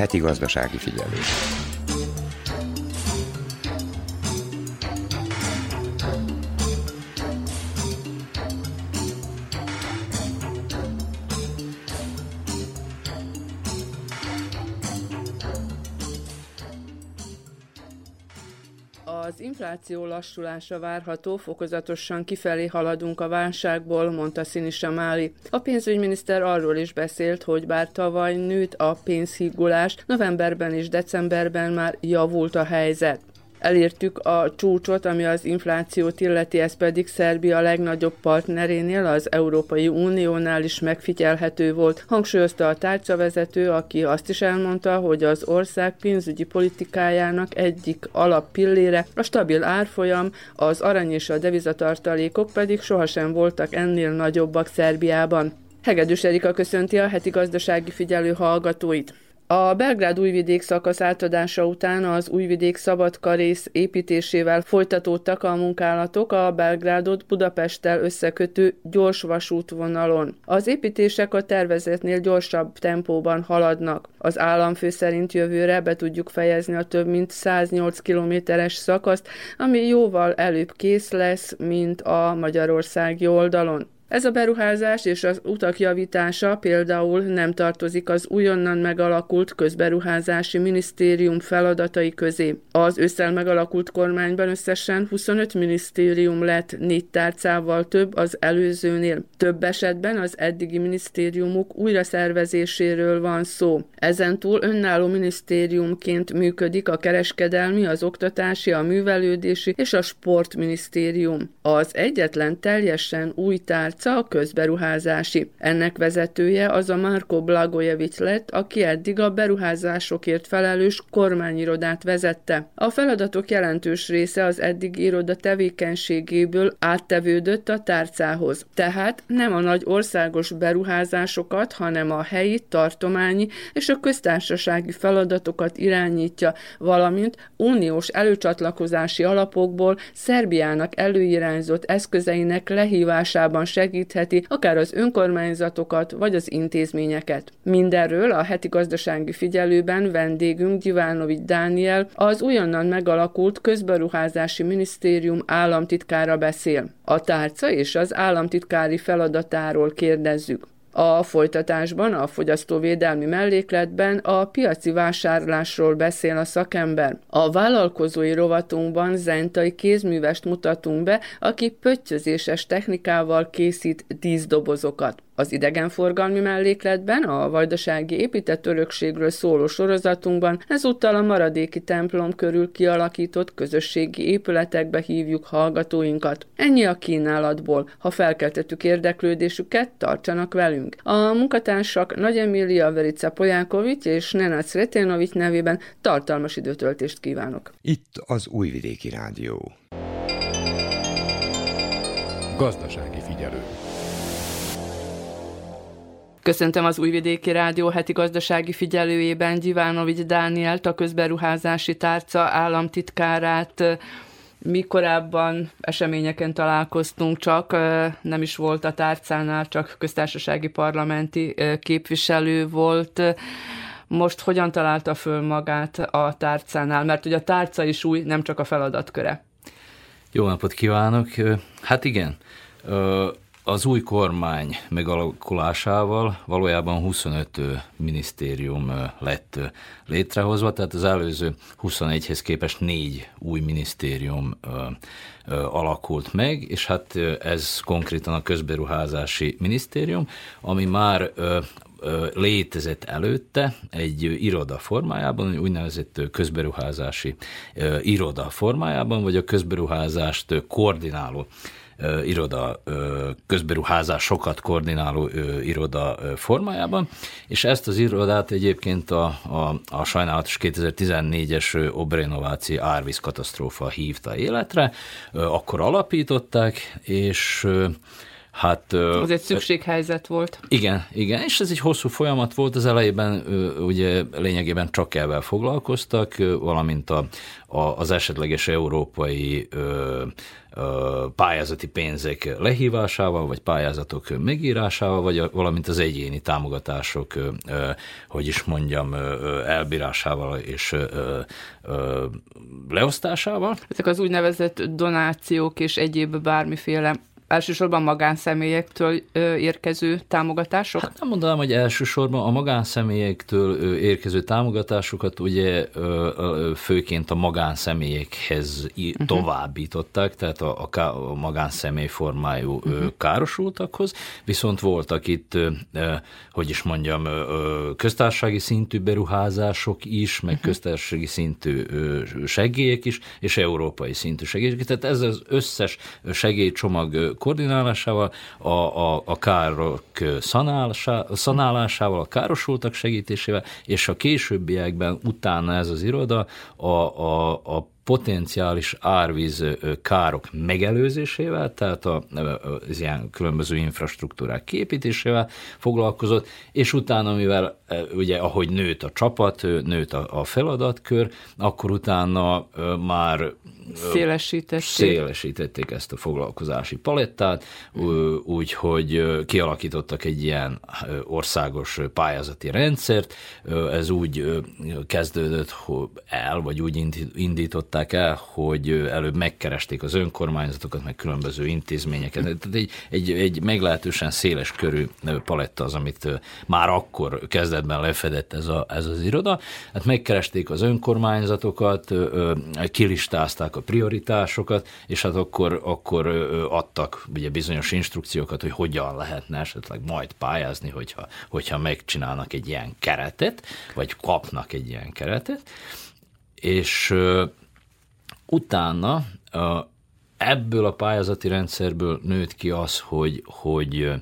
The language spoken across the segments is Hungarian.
Heti gazdasági figyelés. Infláció lassulása várható, fokozatosan kifelé haladunk a válságból, mondta Sinisa Máli. A pénzügyminiszter arról is beszélt, hogy bár tavaly nőtt a pénzhígulás, novemberben és decemberben már javult a helyzet. Elértük a csúcsot, ami az inflációt illeti, ez pedig Szerbia legnagyobb partnerénél, az Európai Uniónál is megfigyelhető volt. Hangsúlyozta a tárcavezető, aki azt is elmondta, hogy az ország pénzügyi politikájának egyik alappillére a stabil árfolyam, az arany és a devizatartalékok pedig sohasem voltak ennél nagyobbak Szerbiában. Hegedűs Erika köszönti a heti gazdasági figyelő hallgatóit. A Belgrád újvidék szakasz átadása után az újvidék szabadkarész építésével folytatódtak a munkálatok a Belgrádot Budapesttel összekötő gyors vasútvonalon. Az építések a tervezetnél gyorsabb tempóban haladnak. Az államfő szerint jövőre be tudjuk fejezni a több mint 108 kilométeres szakaszt, ami jóval előbb kész lesz, mint a magyarországi oldalon. Ez a beruházás és az utak javítása például nem tartozik az újonnan megalakult közberuházási minisztérium feladatai közé. Az ősszel megalakult kormányban összesen 25 minisztérium lett négy tárcával több az előzőnél. Több esetben az eddigi minisztériumok újraszervezéséről van szó. Ezentúl önálló minisztériumként működik a kereskedelmi, az oktatási, a művelődési és a sportminisztérium. Az egyetlen teljesen új tárca arca a közberuházási. Ennek vezetője az a Marko Blagojevic lett, aki eddig a beruházásokért felelős kormányirodát vezette. A feladatok jelentős része az eddig iroda tevékenységéből áttevődött a tárcához. Tehát nem a nagy országos beruházásokat, hanem a helyi, tartományi és a köztársasági feladatokat irányítja, valamint uniós előcsatlakozási alapokból Szerbiának előirányzott eszközeinek lehívásában segít segítheti akár az önkormányzatokat vagy az intézményeket. Mindenről a heti gazdasági figyelőben vendégünk Gyiválnovics Dániel, az újonnan megalakult közberuházási minisztérium államtitkára beszél. A tárca és az államtitkári feladatáról kérdezzük. A folytatásban, a fogyasztóvédelmi mellékletben a piaci vásárlásról beszél a szakember. A vállalkozói rovatunkban zentai kézművest mutatunk be, aki pöttyözéses technikával készít díszdobozokat. Az idegenforgalmi mellékletben, a vajdasági épített örökségről szóló sorozatunkban ezúttal a maradéki templom körül kialakított közösségi épületekbe hívjuk hallgatóinkat. Ennyi a kínálatból. Ha felkeltettük érdeklődésüket, tartsanak velünk. A munkatársak Nagy Emília Verica Polyánkovics és Nenac Reténovics nevében tartalmas időtöltést kívánok. Itt az Újvidéki Rádió. Gazdasági Köszöntöm az Újvidéki Rádió heti gazdasági figyelőjében Gyivanovics Dánielt, a közberuházási tárca államtitkárát. Mi korábban eseményeken találkoztunk csak, nem is volt a tárcánál, csak köztársasági parlamenti képviselő volt. Most hogyan találta föl magát a tárcánál? Mert ugye a tárca is új, nem csak a feladatköre. Jó napot kívánok! Hát igen, az új kormány megalakulásával valójában 25 minisztérium lett létrehozva, tehát az előző 21-hez képest négy új minisztérium alakult meg, és hát ez konkrétan a közberuházási minisztérium, ami már létezett előtte egy iroda formájában, úgynevezett közberuházási iroda formájában, vagy a közberuházást koordináló iroda, közberuházásokat koordináló iroda formájában, és ezt az irodát egyébként a, a, a sajnálatos 2014-es Obrenováci árvíz katasztrófa hívta életre, akkor alapították, és Hát, az egy szükséghelyzet volt. Igen, igen, és ez egy hosszú folyamat volt, az elejében ugye lényegében csak ebben foglalkoztak, valamint a, a, az esetleges európai ö, ö, pályázati pénzek lehívásával, vagy pályázatok megírásával, vagy valamint az egyéni támogatások, hogy is mondjam, elbírásával és leosztásával. Ezek az úgynevezett donációk és egyéb bármiféle elsősorban magánszemélyektől érkező támogatások? Hát nem mondanám, hogy elsősorban a magánszemélyektől érkező támogatásokat ugye főként a magánszemélyekhez uh-huh. továbbították, tehát a, a magánszemély formájú uh-huh. károsultakhoz, viszont voltak itt, hogy is mondjam, köztársasági szintű beruházások is, meg uh-huh. köztársasági szintű segélyek is, és európai szintű segélyek. Tehát ez az összes segélycsomag koordinálásával, a, a, a károk szanálásával, a károsultak segítésével, és a későbbiekben utána ez az iroda a, a, a potenciális árvíz károk megelőzésével, tehát a, az ilyen különböző infrastruktúrák képítésével foglalkozott, és utána, mivel ugye ahogy nőtt a csapat, nőtt a, a feladatkör, akkor utána már szélesítették. szélesítették ezt a foglalkozási palettát, úgyhogy kialakítottak egy ilyen országos pályázati rendszert. Ez úgy kezdődött el, vagy úgy indították el, hogy előbb megkeresték az önkormányzatokat, meg különböző intézményeket. Tehát egy, egy, egy meglehetősen széles körű paletta az, amit már akkor kezdetben lefedett ez, a, ez az iroda. Hát megkeresték az önkormányzatokat, kilistázták a prioritásokat, és hát akkor, akkor adtak ugye bizonyos instrukciókat, hogy hogyan lehetne esetleg majd pályázni, hogyha, hogyha megcsinálnak egy ilyen keretet, vagy kapnak egy ilyen keretet, és utána ebből a pályázati rendszerből nőtt ki az, hogy, hogy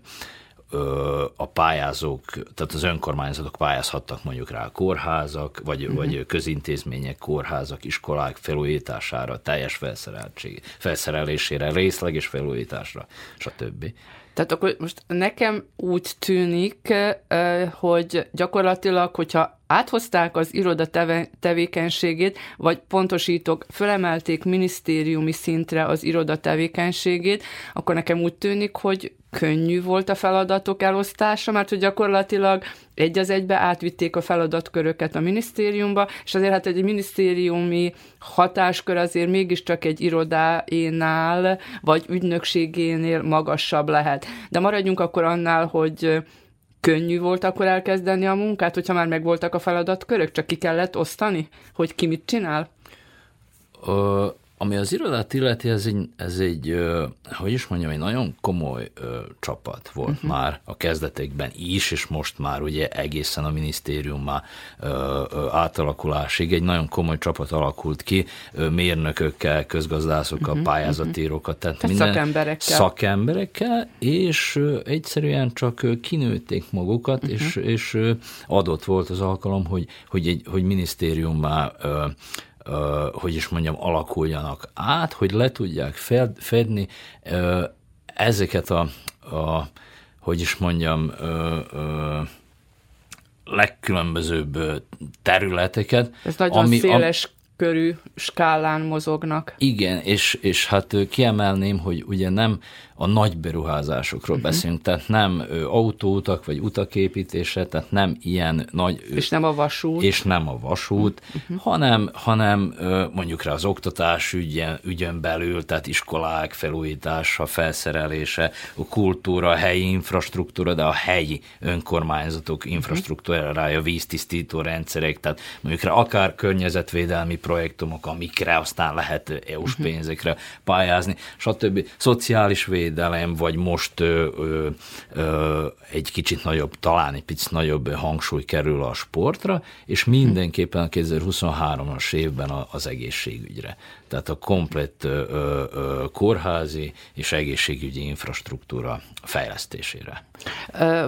a pályázók, tehát az önkormányzatok pályázhattak mondjuk rá a kórházak, vagy, uh-huh. vagy közintézmények, kórházak, iskolák felújítására, teljes felszerelésére, részleges felújításra, stb. Tehát akkor most nekem úgy tűnik, hogy gyakorlatilag, hogyha áthozták az iroda teve, tevékenységét, vagy pontosítok, fölemelték minisztériumi szintre az iroda tevékenységét, akkor nekem úgy tűnik, hogy könnyű volt a feladatok elosztása, mert hogy gyakorlatilag egy az egybe átvitték a feladatköröket a minisztériumba, és azért hát egy minisztériumi hatáskör azért mégiscsak egy irodáénál, vagy ügynökségénél magasabb lehet. De maradjunk akkor annál, hogy könnyű volt akkor elkezdeni a munkát, hogyha már megvoltak a feladatkörök, csak ki kellett osztani, hogy ki mit csinál? Ö, ami az irodát illeti, ez egy, ez egy hogy is mondjam, egy nagyon komoly ö, csapat volt uh-huh. már a kezdetekben is, és most már ugye egészen a minisztérium már ö, ö, átalakulásig egy nagyon komoly csapat alakult ki, ö, mérnökökkel, közgazdászokkal, uh-huh. pályázatírókat, tehát, tehát minden szakemberekkel. szakemberekkel, és ö, egyszerűen csak kinőtték magukat, uh-huh. és, és ö, adott volt az alkalom, hogy, hogy egy hogy minisztériummá ö, hogy is mondjam, alakuljanak át, hogy le tudják fedni ezeket a, a hogy is mondjam, legkülönbözőbb területeket. Ez nagyon ami, széles körű skálán mozognak. Igen, és, és hát kiemelném, hogy ugye nem a nagy beruházásokról uh-huh. beszélünk, tehát nem autóutak vagy utaképítése, tehát nem ilyen nagy... És nem a vasút. És nem a vasút, uh-huh. hanem, hanem mondjuk rá az oktatás ügyen, ügyön belül, tehát iskolák felújítása, felszerelése, a kultúra, a helyi infrastruktúra, de a helyi önkormányzatok infrastruktúrája, víztisztító rendszerek, tehát mondjuk rá akár környezetvédelmi projektumok, amikre aztán lehet EU-s pénzekre pályázni, stb. Szociális védelmi védelem, vagy most ö, ö, ö, egy kicsit nagyobb, talán egy picit nagyobb hangsúly kerül a sportra, és mindenképpen a 2023-as évben az egészségügyre. Tehát a komplett ö, ö, kórházi és egészségügyi infrastruktúra fejlesztésére.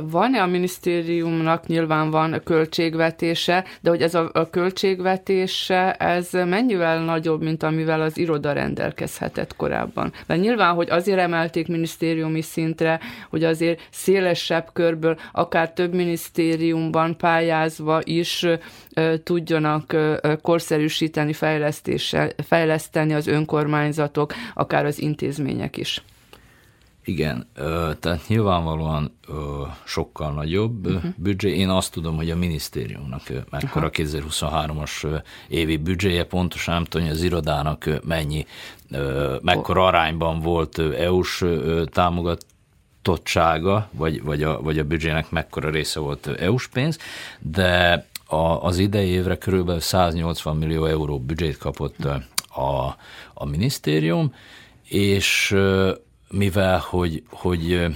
Van-e a minisztériumnak nyilván van költségvetése, de hogy ez a, a költségvetése, ez mennyivel nagyobb, mint amivel az iroda rendelkezhetett korábban? Mert nyilván, hogy azért emelték minisztériumi szintre, hogy azért szélesebb körből, akár több minisztériumban pályázva is tudjanak korszerűsíteni, fejleszteni az önkormányzatok, akár az intézmények is. Igen, tehát nyilvánvalóan sokkal nagyobb uh-huh. büdzsé. Én azt tudom, hogy a minisztériumnak mekkora a 2023-as évi büdzséje, pontosan nem tudom, hogy az irodának mennyi, mekkora arányban volt EU-s támogatottsága, vagy, vagy, a, vagy a büdzsének mekkora része volt EU-s pénz, de a, az idei évre körülbelül 180 millió euró büdzsét kapott a, a minisztérium, és mivel hogy, hogy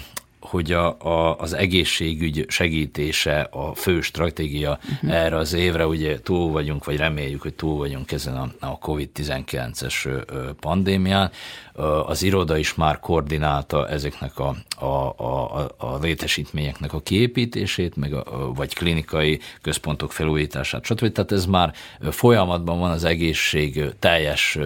hogy a, a, az egészségügy segítése a fő stratégia uh-huh. erre az évre, ugye túl vagyunk, vagy reméljük, hogy túl vagyunk ezen a, a COVID-19-es pandémián, az iroda is már koordinálta ezeknek a, a, a, a létesítményeknek a kiépítését, meg a, vagy klinikai központok felújítását, stb. Tehát ez már folyamatban van az egészség teljes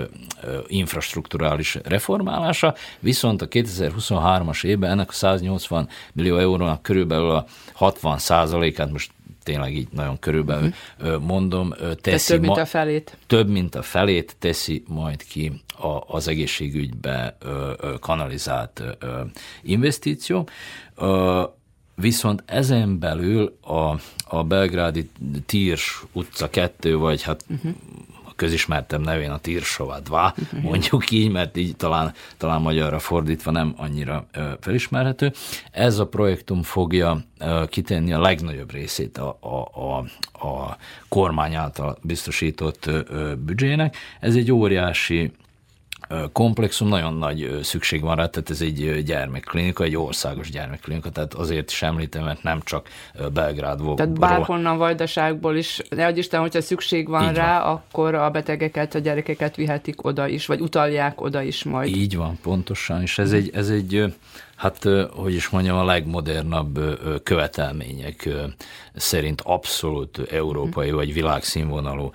infrastruktúrális reformálása, viszont a 2023-as évben ennek a 180 millió eurónak körülbelül a 60 százalékát most tényleg így nagyon körülbelül uh-huh. mondom, teszi. több, mint a felét. Több, mint a felét teszi majd ki a, az egészségügybe kanalizált investíció. Viszont ezen belül a, a belgrádi Tírs utca 2, vagy hát uh-huh közismertem nevén a Tirsovadva, mondjuk így, mert így talán, talán magyarra fordítva nem annyira felismerhető. Ez a projektum fogja kitenni a legnagyobb részét a, a, a, a kormány által biztosított büdzsének. Ez egy óriási komplexum, nagyon nagy szükség van rá, tehát ez egy gyermekklinika, egy országos gyermekklinika, tehát azért is említem, mert nem csak Belgrádból. Tehát bárhonnan vajdaságból is, de hogy Isten, hogyha szükség van Így rá, van. akkor a betegeket, a gyerekeket vihetik oda is, vagy utalják oda is majd. Így van, pontosan, és ez egy, ez egy hát, hogy is mondjam, a legmodernabb követelmények szerint abszolút európai vagy világszínvonalú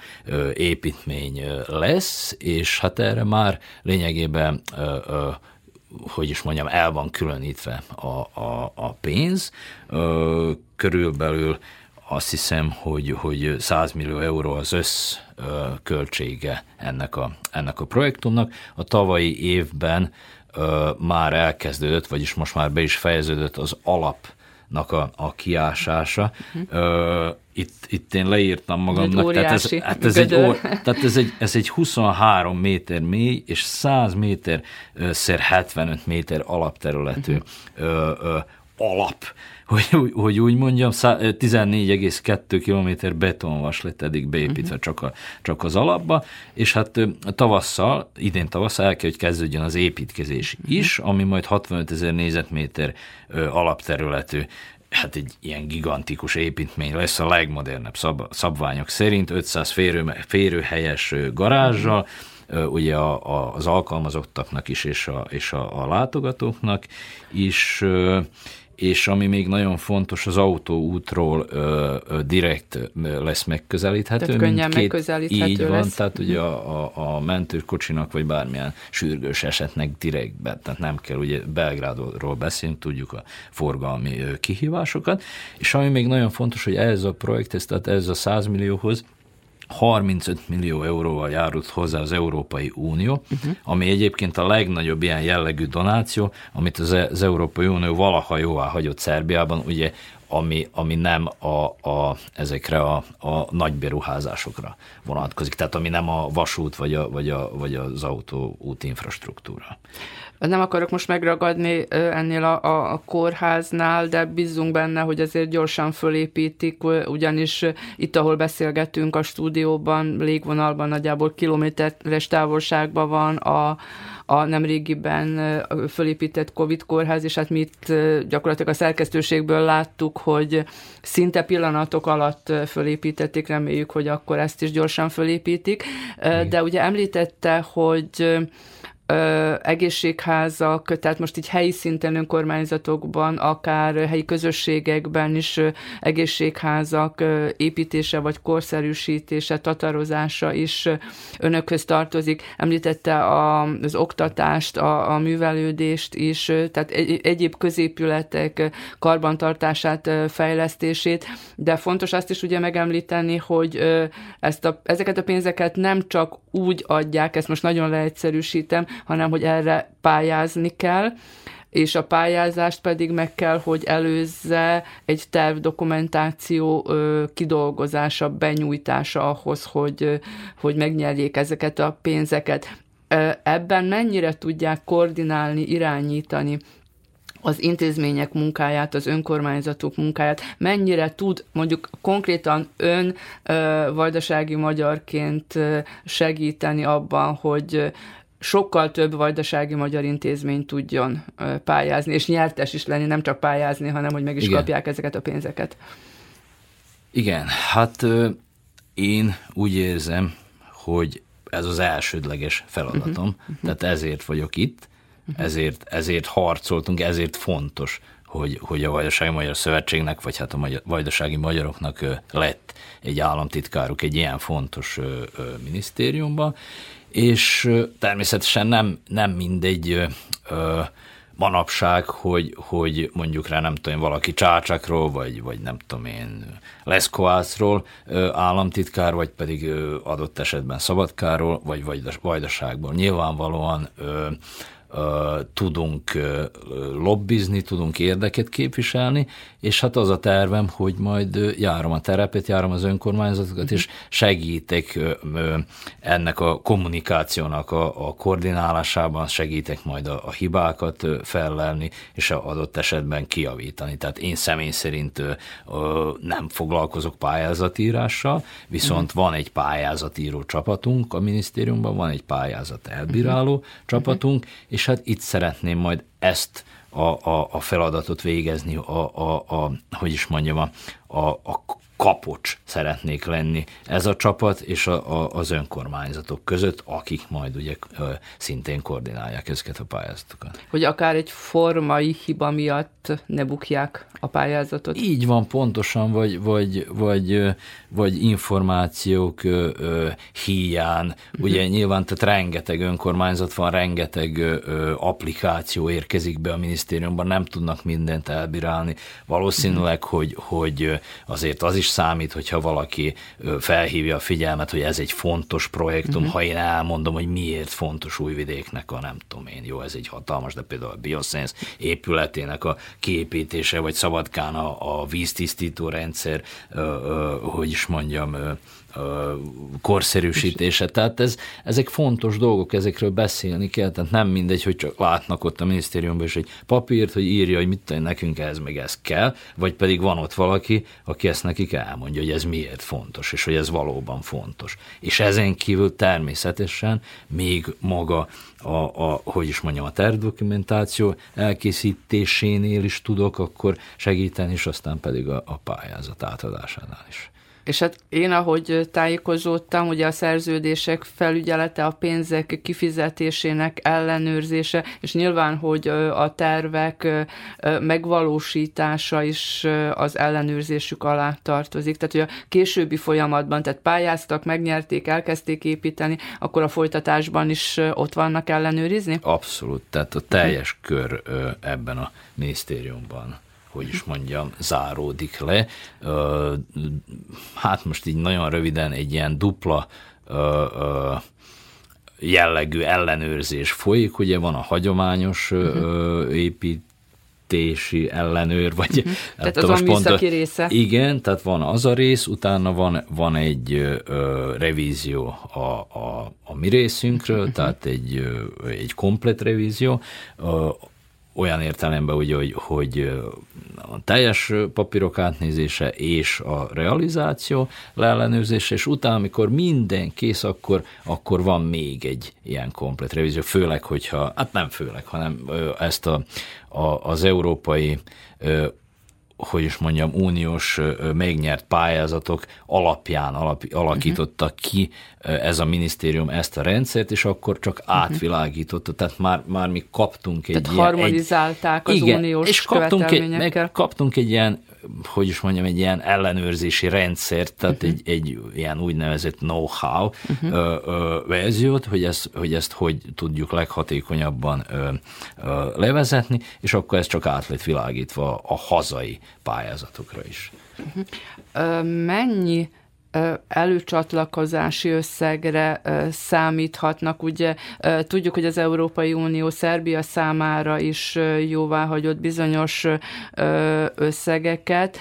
építmény lesz, és hát erre már lényegében hogy is mondjam, el van különítve a, a, a pénz. Körülbelül azt hiszem, hogy, hogy 100 millió euró az össz költsége ennek a, ennek a projektumnak. A tavalyi évben már elkezdődött, vagyis most már be is fejeződött az alapnak a, a kiásása. Uh-huh. Itt, itt én leírtam magamnak, tehát, ez, hát ez, egy, tehát ez, egy, ez egy 23 méter mély és 100 méter szer 75 méter alapterületű uh-huh. alap hogy, hogy úgy mondjam, 14,2 km betonvas lett eddig beépítve uh-huh. csak, a, csak az alapba, és hát tavasszal, idén tavasszal el kell, hogy kezdődjön az építkezés uh-huh. is, ami majd 65 ezer négyzetméter alapterületű hát egy ilyen gigantikus építmény lesz a legmodernebb szab, szabványok szerint, 500 férő, férőhelyes garázsal, ugye a, a, az alkalmazottaknak is, és a, és a, a látogatóknak is, és ami még nagyon fontos, az autóútról ö, ö, direkt lesz megközelíthető. Tehát könnyen két, megközelíthető Így lesz. van, tehát ugye a, a, a mentőkocsinak, vagy bármilyen sürgős esetnek direktbe, tehát nem kell, ugye Belgrádról beszélni, tudjuk a forgalmi kihívásokat, és ami még nagyon fontos, hogy ez a projekt, tehát ez a 100 millióhoz, 35 millió euróval járult hozzá az Európai Unió, uh-huh. ami egyébként a legnagyobb ilyen jellegű donáció, amit az, az Európai Unió valaha jóvá hagyott Szerbiában, ugye ami, ami nem a, a, ezekre a, a nagy beruházásokra vonatkozik, tehát ami nem a vasút vagy, a, vagy, a, vagy az autóút infrastruktúra. Nem akarok most megragadni ennél a, a kórháznál, de bízunk benne, hogy azért gyorsan fölépítik, ugyanis itt, ahol beszélgetünk a stúdióban, légvonalban nagyjából kilométeres távolságban van a, a nemrégiben fölépített Covid kórház, és hát mi itt gyakorlatilag a szerkesztőségből láttuk, hogy szinte pillanatok alatt fölépítették, reméljük, hogy akkor ezt is gyorsan fölépítik. De ugye említette, hogy ö, egészségházak, tehát most így helyi szinten önkormányzatokban, akár helyi közösségekben is ö, egészségházak ö, építése vagy korszerűsítése, tatarozása is önökhöz tartozik. Említette a, az oktatást, a, a művelődést is, tehát egy, egyéb középületek karbantartását, fejlesztését, de fontos azt is ugye megemlíteni, hogy ezt a, ezeket a pénzeket nem csak úgy adják, ezt most nagyon leegyszerűsítem, hanem hogy erre pályázni kell, és a pályázást pedig meg kell, hogy előzze egy tervdokumentáció kidolgozása, benyújtása ahhoz, hogy, hogy megnyerjék ezeket a pénzeket. Ebben mennyire tudják koordinálni, irányítani az intézmények munkáját, az önkormányzatok munkáját, mennyire tud mondjuk konkrétan ön vajdasági magyarként segíteni abban, hogy sokkal több vajdasági magyar intézmény tudjon pályázni, és nyertes is lenni, nem csak pályázni, hanem hogy meg is Igen. kapják ezeket a pénzeket. Igen, hát én úgy érzem, hogy ez az elsődleges feladatom, uh-huh. tehát ezért vagyok itt, uh-huh. ezért, ezért harcoltunk, ezért fontos, hogy, hogy a Vajdasági Magyar Szövetségnek, vagy hát a magyar, vajdasági magyaroknak lett egy államtitkáruk egy ilyen fontos minisztériumban, és természetesen nem, nem mindegy ö, manapság, hogy, hogy mondjuk rá nem tudom valaki Csácsakról, vagy, vagy nem tudom én Leszkoászról államtitkár, vagy pedig adott esetben Szabadkáról, vagy Vajdaságból. Nyilvánvalóan ö, tudunk lobbizni, tudunk érdeket képviselni, és hát az a tervem, hogy majd járom a terepet, járom az önkormányzatokat, és segítek ennek a kommunikációnak a, a koordinálásában, segítek majd a, a hibákat fellelni, és a adott esetben kiavítani. Tehát én személy szerint nem foglalkozok pályázatírással, viszont uh-huh. van egy pályázatíró csapatunk a minisztériumban, van egy pályázat elbíráló uh-huh. csapatunk, és és hát itt szeretném majd ezt a, a, a feladatot végezni, a, a, a, hogy is mondjam, a, a, a kapocs szeretnék lenni ez a csapat és a, a, az önkormányzatok között, akik majd ugye szintén koordinálják ezeket a pályázatokat. Hogy akár egy formai hiba miatt ne bukják a pályázatot? Így van, pontosan, vagy, vagy, vagy, vagy információk hiány. Uh-huh. Ugye nyilván tehát rengeteg önkormányzat van, rengeteg applikáció érkezik be a minisztériumban, nem tudnak mindent elbírálni. Valószínűleg, uh-huh. hogy, hogy azért az is számít, hogyha valaki felhívja a figyelmet, hogy ez egy fontos projektum, uh-huh. ha én elmondom, hogy miért fontos újvidéknek a nem tudom én, jó, ez egy hatalmas, de például a Biosense épületének a kiépítése, vagy Szabadkán a, a víztisztító rendszer, ö, ö, hogy is mondjam, ö, korszerűsítése. Tehát ez, ezek fontos dolgok, ezekről beszélni kell, tehát nem mindegy, hogy csak látnak ott a minisztériumban is egy papírt, hogy írja, hogy mit tenni nekünk ez meg ez kell, vagy pedig van ott valaki, aki ezt nekik elmondja, hogy ez miért fontos, és hogy ez valóban fontos. És ezen kívül természetesen még maga a, a hogy is mondjam, a tervdokumentáció elkészítésénél is tudok akkor segíteni, és aztán pedig a, a pályázat átadásánál is. És hát én, ahogy tájékozódtam, ugye a szerződések felügyelete, a pénzek kifizetésének ellenőrzése, és nyilván, hogy a tervek megvalósítása is az ellenőrzésük alá tartozik. Tehát, hogy a későbbi folyamatban, tehát pályáztak, megnyerték, elkezdték építeni, akkor a folytatásban is ott vannak ellenőrizni? Abszolút, tehát a teljes kör ebben a minisztériumban hogy is mondjam, záródik le. Hát most így nagyon röviden egy ilyen dupla jellegű ellenőrzés folyik, ugye van a hagyományos uh-huh. épít építési ellenőr, vagy uh-huh. tehát az a, része. Igen, tehát van az a rész, utána van, van egy ö, revízió a, a, a mi részünkről, uh-huh. tehát egy, ö, egy komplet revízió, ö, olyan értelemben, ugye, hogy, hogy a teljes papírok átnézése és a realizáció leellenőrzése, és utána, amikor minden kész, akkor, akkor van még egy ilyen komplet revízió, főleg, hogyha, hát nem főleg, hanem ezt a, a, az európai hogy is mondjam, uniós megnyert pályázatok alapján alap, alakította uh-huh. ki ez a minisztérium ezt a rendszert, és akkor csak uh-huh. átvilágította, tehát már, már mi kaptunk egy tehát ilyen... harmonizálták egy, az igen, uniós és kaptunk egy, meg kaptunk egy ilyen hogy is mondjam, egy ilyen ellenőrzési rendszert, tehát uh-huh. egy, egy ilyen úgynevezett know-how uh-huh. verziót, hogy ezt, hogy ezt hogy tudjuk leghatékonyabban ö, ö, levezetni, és akkor ez csak át lett világítva a hazai pályázatokra is. Uh-huh. Ö, mennyi előcsatlakozási összegre számíthatnak. Ugye tudjuk, hogy az Európai Unió Szerbia számára is jóvá hagyott bizonyos összegeket,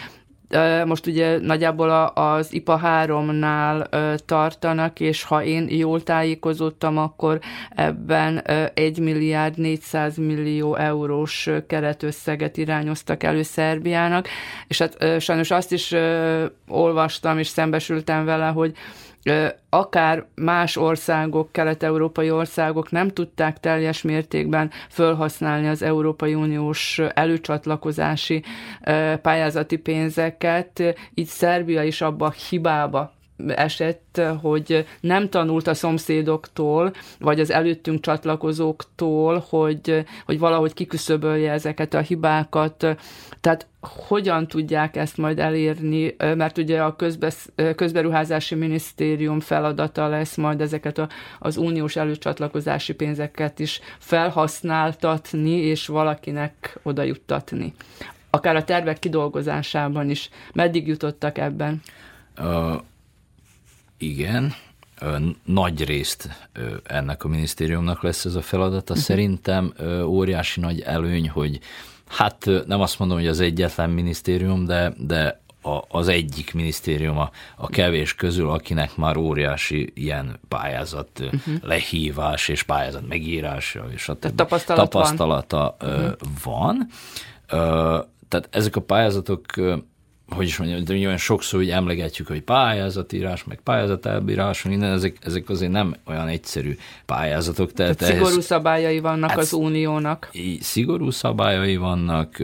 most ugye nagyjából az IPA 3-nál tartanak, és ha én jól tájékozottam, akkor ebben 1 milliárd 400 millió eurós keretösszeget irányoztak elő Szerbiának, és hát sajnos azt is olvastam, és szembesültem vele, hogy akár más országok, kelet-európai országok nem tudták teljes mértékben felhasználni az Európai Uniós előcsatlakozási pályázati pénzeket, így Szerbia is abba a hibába esett, hogy nem tanult a szomszédoktól, vagy az előttünk csatlakozóktól, hogy, hogy valahogy kiküszöbölje ezeket a hibákat. Tehát hogyan tudják ezt majd elérni, mert ugye a közbesz, közberuházási minisztérium feladata lesz majd ezeket a, az uniós előcsatlakozási pénzeket is felhasználtatni, és valakinek oda juttatni. Akár a tervek kidolgozásában is. Meddig jutottak ebben? Uh, igen, nagy részt ennek a minisztériumnak lesz ez a feladata. Uh-huh. Szerintem óriási nagy előny, hogy hát nem azt mondom, hogy az egyetlen minisztérium, de, de a, az egyik minisztérium a, a kevés közül, akinek már óriási ilyen pályázat uh-huh. lehívás és pályázat megírása és a tapasztalat tapasztalata van. Uh-huh. van. Tehát ezek a pályázatok hogy is mondjam, de olyan sokszor úgy emlegetjük, hogy pályázatírás, meg pályázatelbírás, minden, ezek, ezek azért nem olyan egyszerű pályázatok. Tehát, tehát szigorú ehhez, szabályai vannak hát, az uniónak. Szigorú szabályai vannak,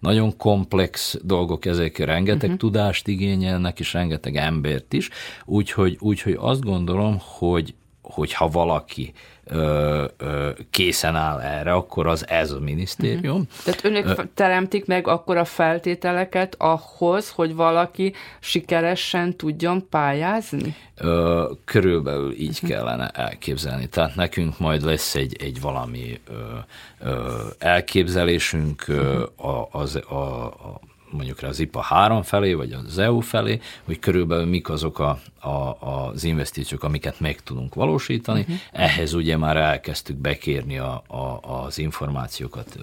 nagyon komplex dolgok, ezek rengeteg uh-huh. tudást igényelnek, és rengeteg embert is, úgyhogy, úgyhogy azt gondolom, hogy hogyha valaki ö, ö, készen áll erre, akkor az ez a minisztérium. Uh-huh. Tehát önök ö, teremtik meg akkor a feltételeket ahhoz, hogy valaki sikeresen tudjon pályázni? Ö, körülbelül így uh-huh. kellene elképzelni. Tehát nekünk majd lesz egy, egy valami ö, ö, elképzelésünk uh-huh. a, az, a, a mondjuk rá az IPA 3 felé, vagy az EU felé, hogy körülbelül mik azok a, a, az investíciók, amiket meg tudunk valósítani. Uh-huh. Ehhez ugye már elkezdtük bekérni a, a, az információkat,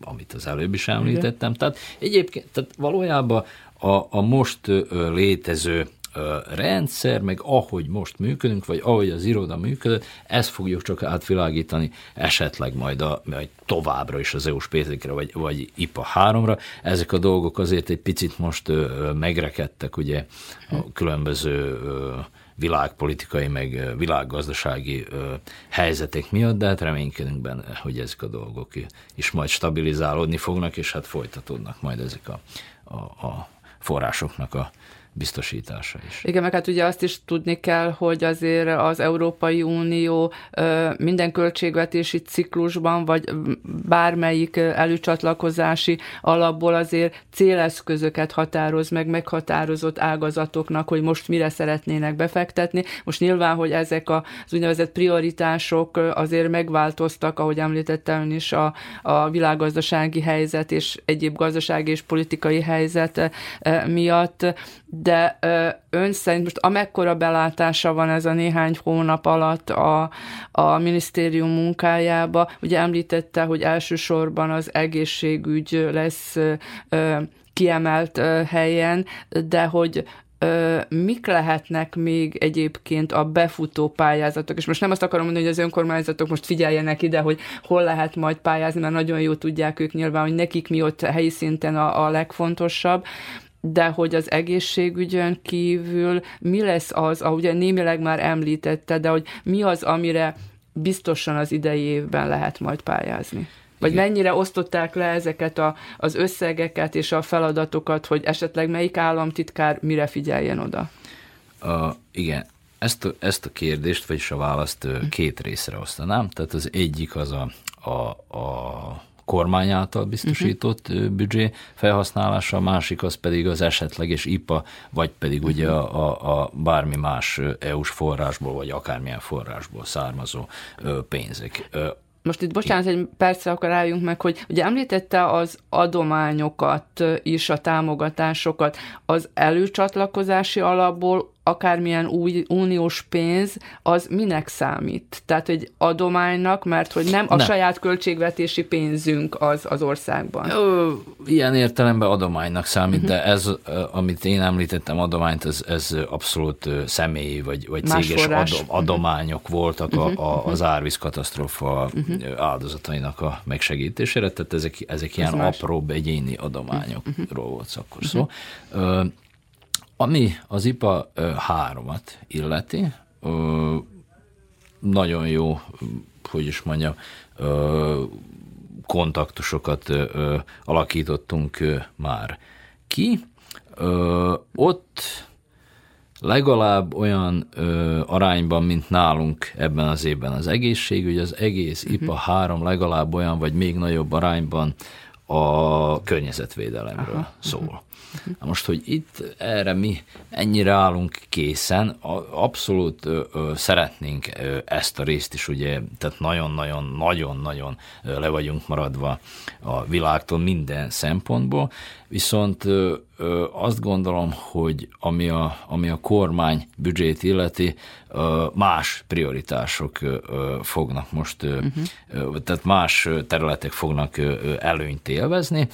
amit az előbb is említettem. Uh-huh. Tehát egyébként tehát valójában a, a most létező rendszer, meg ahogy most működünk, vagy ahogy az iroda működött, ezt fogjuk csak átvilágítani, esetleg majd, a, majd továbbra is az EU-s pénzekre, vagy, vagy IPA 3-ra. Ezek a dolgok azért egy picit most megrekedtek, ugye a különböző világpolitikai, meg világgazdasági helyzetek miatt, de hát reménykedünk benne, hogy ezek a dolgok is majd stabilizálódni fognak, és hát folytatódnak majd ezek a, a, a forrásoknak a biztosítása is. Igen, meg hát ugye azt is tudni kell, hogy azért az Európai Unió minden költségvetési ciklusban, vagy bármelyik előcsatlakozási alapból azért céleszközöket határoz meg meghatározott ágazatoknak, hogy most mire szeretnének befektetni. Most nyilván, hogy ezek az úgynevezett prioritások azért megváltoztak, ahogy említettem is, a, a világgazdasági helyzet és egyéb gazdasági és politikai helyzet miatt, de ön szerint most amekkora belátása van ez a néhány hónap alatt a, a minisztérium munkájába, ugye említette, hogy elsősorban az egészségügy lesz kiemelt helyen, de hogy mik lehetnek még egyébként a befutó pályázatok, és most nem azt akarom mondani, hogy az önkormányzatok most figyeljenek ide, hogy hol lehet majd pályázni, mert nagyon jó tudják ők nyilván, hogy nekik mi ott helyi szinten a, a legfontosabb, de hogy az egészségügyön kívül mi lesz az, ahogy némileg már említette, de hogy mi az, amire biztosan az idei évben lehet majd pályázni? Vagy igen. mennyire osztották le ezeket a, az összegeket és a feladatokat, hogy esetleg melyik államtitkár mire figyeljen oda? Uh, igen, ezt a, ezt a kérdést, vagyis a választ két részre osztanám. Tehát az egyik az a, a, a kormány által biztosított uh-huh. büdzsé felhasználása, a másik az pedig az esetleges IPA, vagy pedig uh-huh. ugye a, a, a bármi más EU-s forrásból, vagy akármilyen forrásból származó pénzek. Most itt bocsánat, egy percre akkor álljunk meg, hogy ugye említette az adományokat is, a támogatásokat. Az előcsatlakozási alapból akármilyen új uniós pénz, az minek számít? Tehát egy adománynak, mert hogy nem a nem. saját költségvetési pénzünk az az országban. Ö, ilyen értelemben adománynak számít, uh-huh. de ez, amit én említettem, adományt, ez, ez abszolút személyi vagy, vagy céges adom, mhm. adományok uh-huh. voltak a, a, az árvíz katasztrófa uh-huh. áldozatainak a megsegítésére, tehát ezek, ezek ilyen ez apróbb egyéni adományokról volt akkor uh-huh. szó. Ami az IPA 3-at illeti, nagyon jó, hogy is mondjam, kontaktusokat alakítottunk már ki. Ott legalább olyan arányban, mint nálunk ebben az évben az egészségügy, az egész uh-huh. IPA 3 legalább olyan, vagy még nagyobb arányban a környezetvédelemről Aha. szól. Na most, hogy itt erre mi ennyire állunk készen, abszolút ö, ö, szeretnénk ö, ezt a részt is, ugye, tehát nagyon-nagyon-nagyon-nagyon le vagyunk maradva a világtól minden szempontból, viszont ö, ö, azt gondolom, hogy ami a, ami a kormány büdzsét illeti, ö, más prioritások fognak most, uh-huh. tehát más területek fognak előnyt élvezni,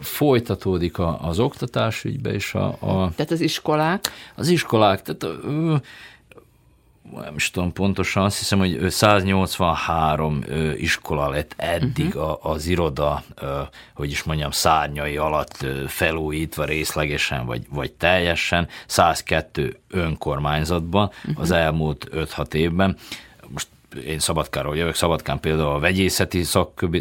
folytatódik az oktatás ügybe is a, a... Tehát az iskolák? Az iskolák, tehát nem is tudom pontosan, azt hiszem, hogy 183 iskola lett eddig uh-huh. az iroda, hogy is mondjam, szárnyai alatt felújítva részlegesen vagy, vagy teljesen, 102 önkormányzatban uh-huh. az elmúlt 5-6 évben. Most én Szabadkáról jövök, Szabadkán például a vegyészeti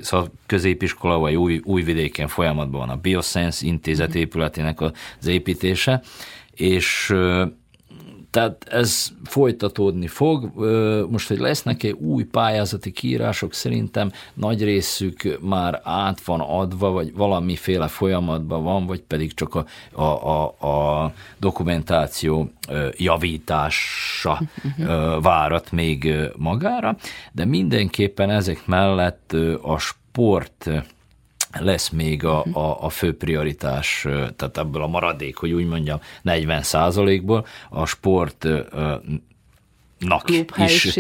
szakközépiskola, vagy új, újvidéken folyamatban van a Bioscience intézet mhm. épületének az építése, és tehát ez folytatódni fog. Most, hogy lesznek-e új pályázati kiírások, szerintem nagy részük már át van adva, vagy valamiféle folyamatban van, vagy pedig csak a, a, a, a dokumentáció javítása várat még magára, de mindenképpen ezek mellett a sport lesz még a, mhm. a, a fő prioritás, tehát ebből a maradék, hogy úgy mondjam, 40 százalékból a sportnak is.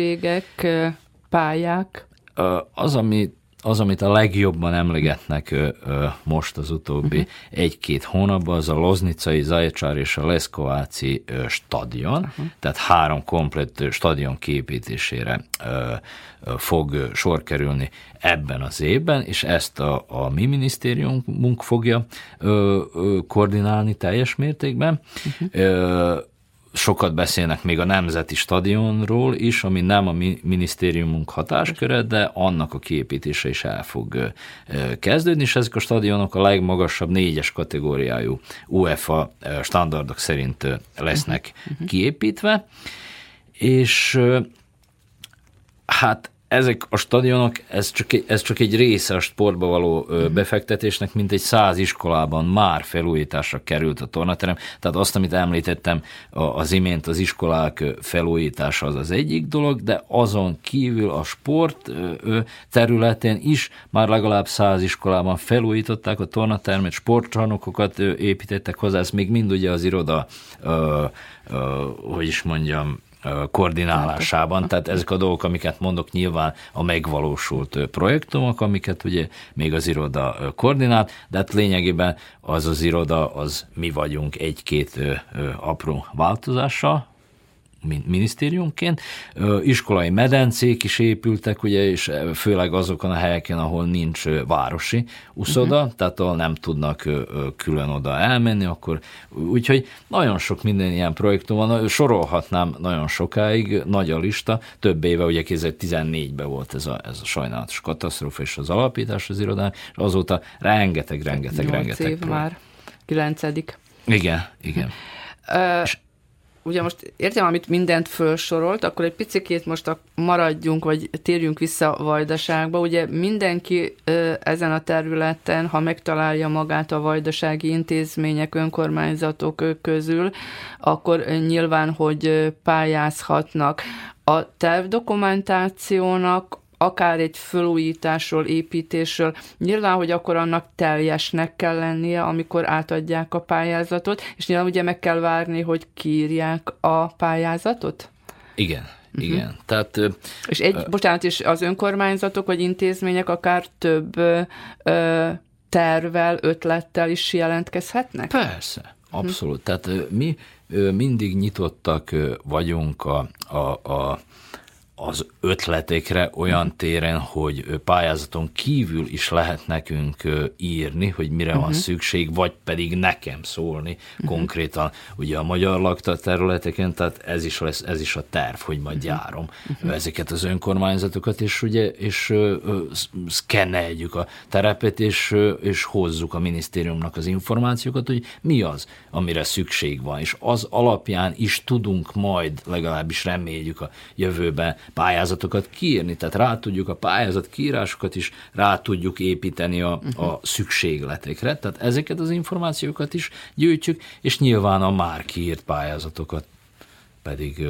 pályák. Az, ami az, amit a legjobban emlegetnek ö, ö, most az utóbbi uh-huh. egy-két hónapban, az a Loznicai, Zajcsár és a Leszkováci ö, stadion, uh-huh. tehát három komplett stadion képítésére ö, ö, fog sor kerülni ebben az évben, és ezt a, a mi minisztériumunk fogja ö, ö, koordinálni teljes mértékben. Uh-huh. Ö, sokat beszélnek még a Nemzeti Stadionról is, ami nem a minisztériumunk hatásköre, de annak a kiépítése is el fog kezdődni, és ezek a stadionok a legmagasabb négyes kategóriájú UEFA standardok szerint lesznek kiépítve, és hát ezek a stadionok, ez csak, egy, ez csak egy része a sportba való ö, mhm. befektetésnek, mint egy száz iskolában már felújításra került a tornaterem. Tehát azt, amit említettem az imént, az iskolák felújítása az az egyik dolog, de azon kívül a sport területén is már legalább száz iskolában felújították a tornatermet, sportcsarnokokat építettek hozzá, ez még mind ugye az iroda, ö, ö, hogy is mondjam, koordinálásában. Tehát ezek a dolgok, amiket mondok, nyilván a megvalósult projektumok, amiket ugye még az iroda koordinál, de hát lényegében az az iroda, az mi vagyunk egy-két apró változással, minisztériumként. Iskolai medencék is épültek, ugye, és főleg azokon a helyeken, ahol nincs városi uszoda, uh-huh. tehát ahol nem tudnak külön oda elmenni, akkor úgyhogy nagyon sok minden ilyen projektum van, sorolhatnám nagyon sokáig, nagy a lista, több éve, ugye 2014-ben volt ez a, ez a sajnálatos katasztrófa és az alapítás az irodán, és azóta rengeteg, rengeteg, rengeteg év projekt. már, kilencedik. Igen, igen. És ugye most értem, amit mindent felsorolt, akkor egy picikét most maradjunk, vagy térjünk vissza a vajdaságba. Ugye mindenki ezen a területen, ha megtalálja magát a vajdasági intézmények, önkormányzatok közül, akkor nyilván, hogy pályázhatnak. A tervdokumentációnak akár egy felújításról, építésről, nyilván, hogy akkor annak teljesnek kell lennie, amikor átadják a pályázatot, és nyilván ugye meg kell várni, hogy kiírják a pályázatot? Igen, Uh-huh. Igen. Tehát, és egy, uh, bocsánat, és az önkormányzatok vagy intézmények akár több uh, tervel, ötlettel is jelentkezhetnek? Persze, abszolút. Uh-huh. Tehát mi mindig nyitottak vagyunk a, a, a az ötletekre olyan téren, hogy pályázaton kívül is lehet nekünk írni, hogy mire uh-huh. van mhm. szükség, vagy pedig nekem szólni uh-huh. konkrétan ugye a magyar lakta területeken, tehát ez is, lesz, ez is a terv, hogy majd uh-huh. járom uh-huh. ezeket az önkormányzatokat, és ugye és szkenneljük a terepet, és, és hozzuk a minisztériumnak az információkat, hogy mi az, amire szükség van, és az alapján is tudunk majd, legalábbis reméljük a jövőben pályázatokat kiírni, tehát rá tudjuk a pályázat kiírásokat is rá tudjuk építeni a, uh-huh. a szükségletekre, tehát ezeket az információkat is gyűjtjük, és nyilván a már kiírt pályázatokat pedig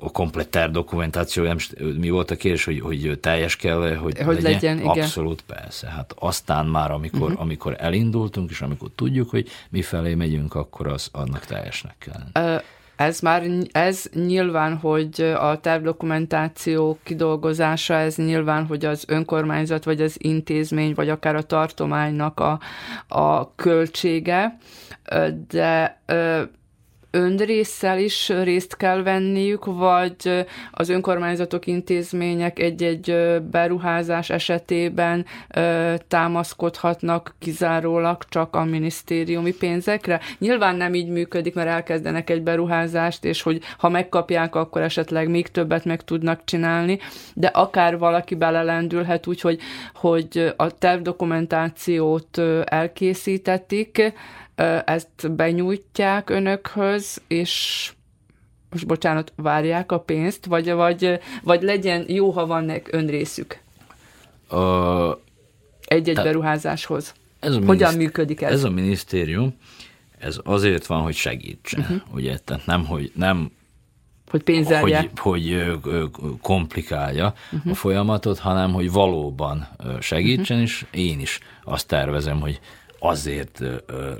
a kompletter dokumentáció, nem, mi volt a kérdés, hogy, hogy teljes kell, hogy, hogy legyen? legyen igen. Abszolút persze. Hát aztán már, amikor, uh-huh. amikor elindultunk, és amikor tudjuk, hogy mi felé megyünk, akkor az annak teljesnek kell. Uh, ez már, ez nyilván, hogy a tervdokumentáció kidolgozása, ez nyilván, hogy az önkormányzat, vagy az intézmény, vagy akár a tartománynak a, a költsége, de önrészsel is részt kell venniük, vagy az önkormányzatok, intézmények egy-egy beruházás esetében támaszkodhatnak kizárólag csak a minisztériumi pénzekre? Nyilván nem így működik, mert elkezdenek egy beruházást, és hogy ha megkapják, akkor esetleg még többet meg tudnak csinálni, de akár valaki belelendülhet úgy, hogy, hogy a tervdokumentációt elkészítetik, ezt benyújtják önökhöz, és most bocsánat, várják a pénzt, vagy, vagy, vagy legyen jó, ha van önrészük? Uh, Egy-egy beruházáshoz. Ez a Hogyan működik ez? Ez a minisztérium, ez azért van, hogy segítsen, uh-huh. ugye, tehát nem, hogy nem hogy pénzelje. Hogy, hogy komplikálja uh-huh. a folyamatot, hanem hogy valóban segítsen, uh-huh. és én is azt tervezem, hogy azért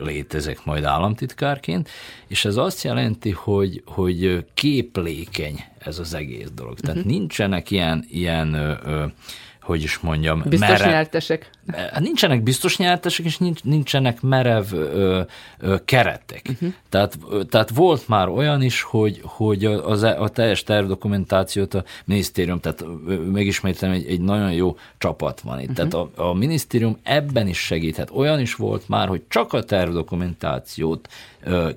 létezek majd államtitkárként, és ez azt jelenti, hogy, hogy képlékeny ez az egész dolog. Tehát uh-huh. nincsenek ilyen, ilyen ö, hogy is mondjam, biztos merev, nyertesek. Hát nincsenek biztos nyertesek, és nincs, nincsenek merev ö, ö, keretek. Uh-huh. Tehát, tehát volt már olyan is, hogy, hogy az, e, a teljes tervdokumentációt a minisztérium, tehát megismétlem, egy, egy nagyon jó csapat van itt. Uh-huh. Tehát a, a minisztérium ebben is segíthet. Olyan is volt már, hogy csak a tervdokumentációt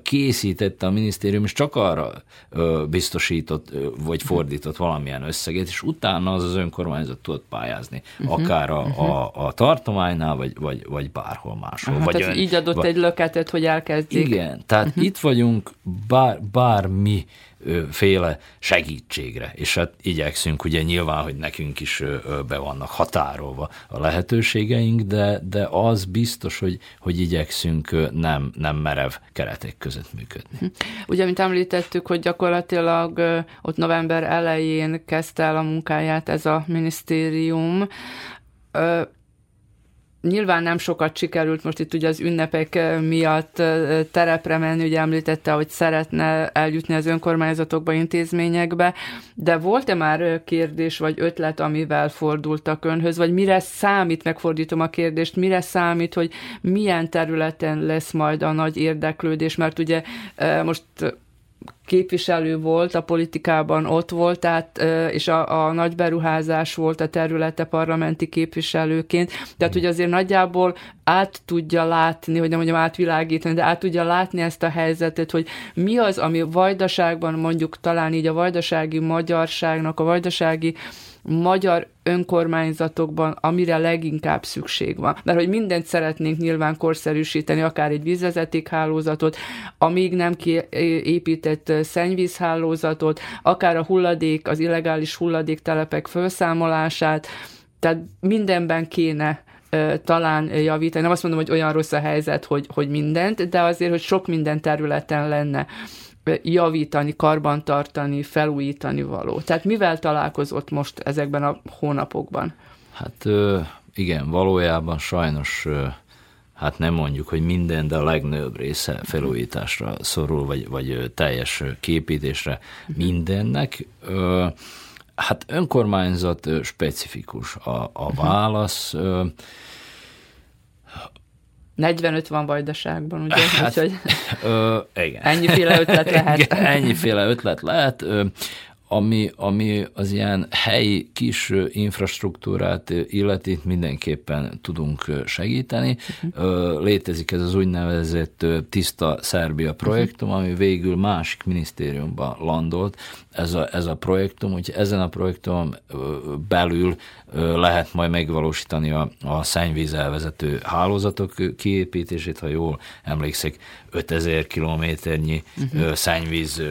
készítette a minisztérium, és csak arra biztosított, vagy fordított valamilyen összeget, és utána az az önkormányzat tudott pályázni, uh-huh. akár a, uh-huh. a, a tartománynál, vagy, vagy, vagy bárhol máshol. Aha, vagy tehát ön, így adott vagy, egy löketet, hogy elkezdjék. Igen, tehát uh-huh. itt vagyunk bár, bármi féle segítségre, és hát igyekszünk, ugye nyilván, hogy nekünk is be vannak határolva a lehetőségeink, de, de az biztos, hogy, hogy igyekszünk nem, nem merev keretek között működni. Hm. Ugye, mint említettük, hogy gyakorlatilag ott november elején kezdte el a munkáját ez a minisztérium, Nyilván nem sokat sikerült most itt ugye az ünnepek miatt terepre menni, ugye említette, hogy szeretne eljutni az önkormányzatokba, intézményekbe, de volt-e már kérdés vagy ötlet, amivel fordultak önhöz, vagy mire számít, megfordítom a kérdést, mire számít, hogy milyen területen lesz majd a nagy érdeklődés, mert ugye most képviselő volt a politikában, ott volt, tehát, és a, a nagy beruházás volt a területe parlamenti képviselőként, tehát hogy azért nagyjából át tudja látni, hogy nem mondjam átvilágítani, de át tudja látni ezt a helyzetet, hogy mi az, ami vajdaságban mondjuk talán így a vajdasági magyarságnak, a vajdasági magyar önkormányzatokban, amire leginkább szükség van. Mert hogy mindent szeretnénk nyilván korszerűsíteni, akár egy vízvezetékhálózatot, amíg nem kiépített szennyvízhálózatot, akár a hulladék, az illegális hulladéktelepek felszámolását, tehát mindenben kéne talán javítani. Nem azt mondom, hogy olyan rossz a helyzet, hogy, hogy mindent, de azért, hogy sok minden területen lenne javítani, karbantartani, felújítani való. Tehát mivel találkozott most ezekben a hónapokban? Hát igen, valójában sajnos hát nem mondjuk, hogy minden, de a legnagyobb része felújításra szorul, vagy, vagy teljes képítésre mindennek. Hát önkormányzat specifikus a, a válasz. 45 van Vajdaságban, ugye? Hát, Úgyhogy ö, igen. Ennyiféle ötlet lehet. Igen, ennyiféle ötlet lehet. Ö, ami, ami az ilyen helyi kis infrastruktúrát illeti, mindenképpen tudunk segíteni. Uh-huh. Létezik ez az úgynevezett Tiszta Szerbia projektum, uh-huh. ami végül másik minisztériumban landolt, ez a, ez a projektum, úgyhogy ezen a projektum belül lehet majd megvalósítani a, a szennyvíz elvezető hálózatok kiépítését, ha jól emlékszik, 5000 kilométernyi uh-huh. szennyvíz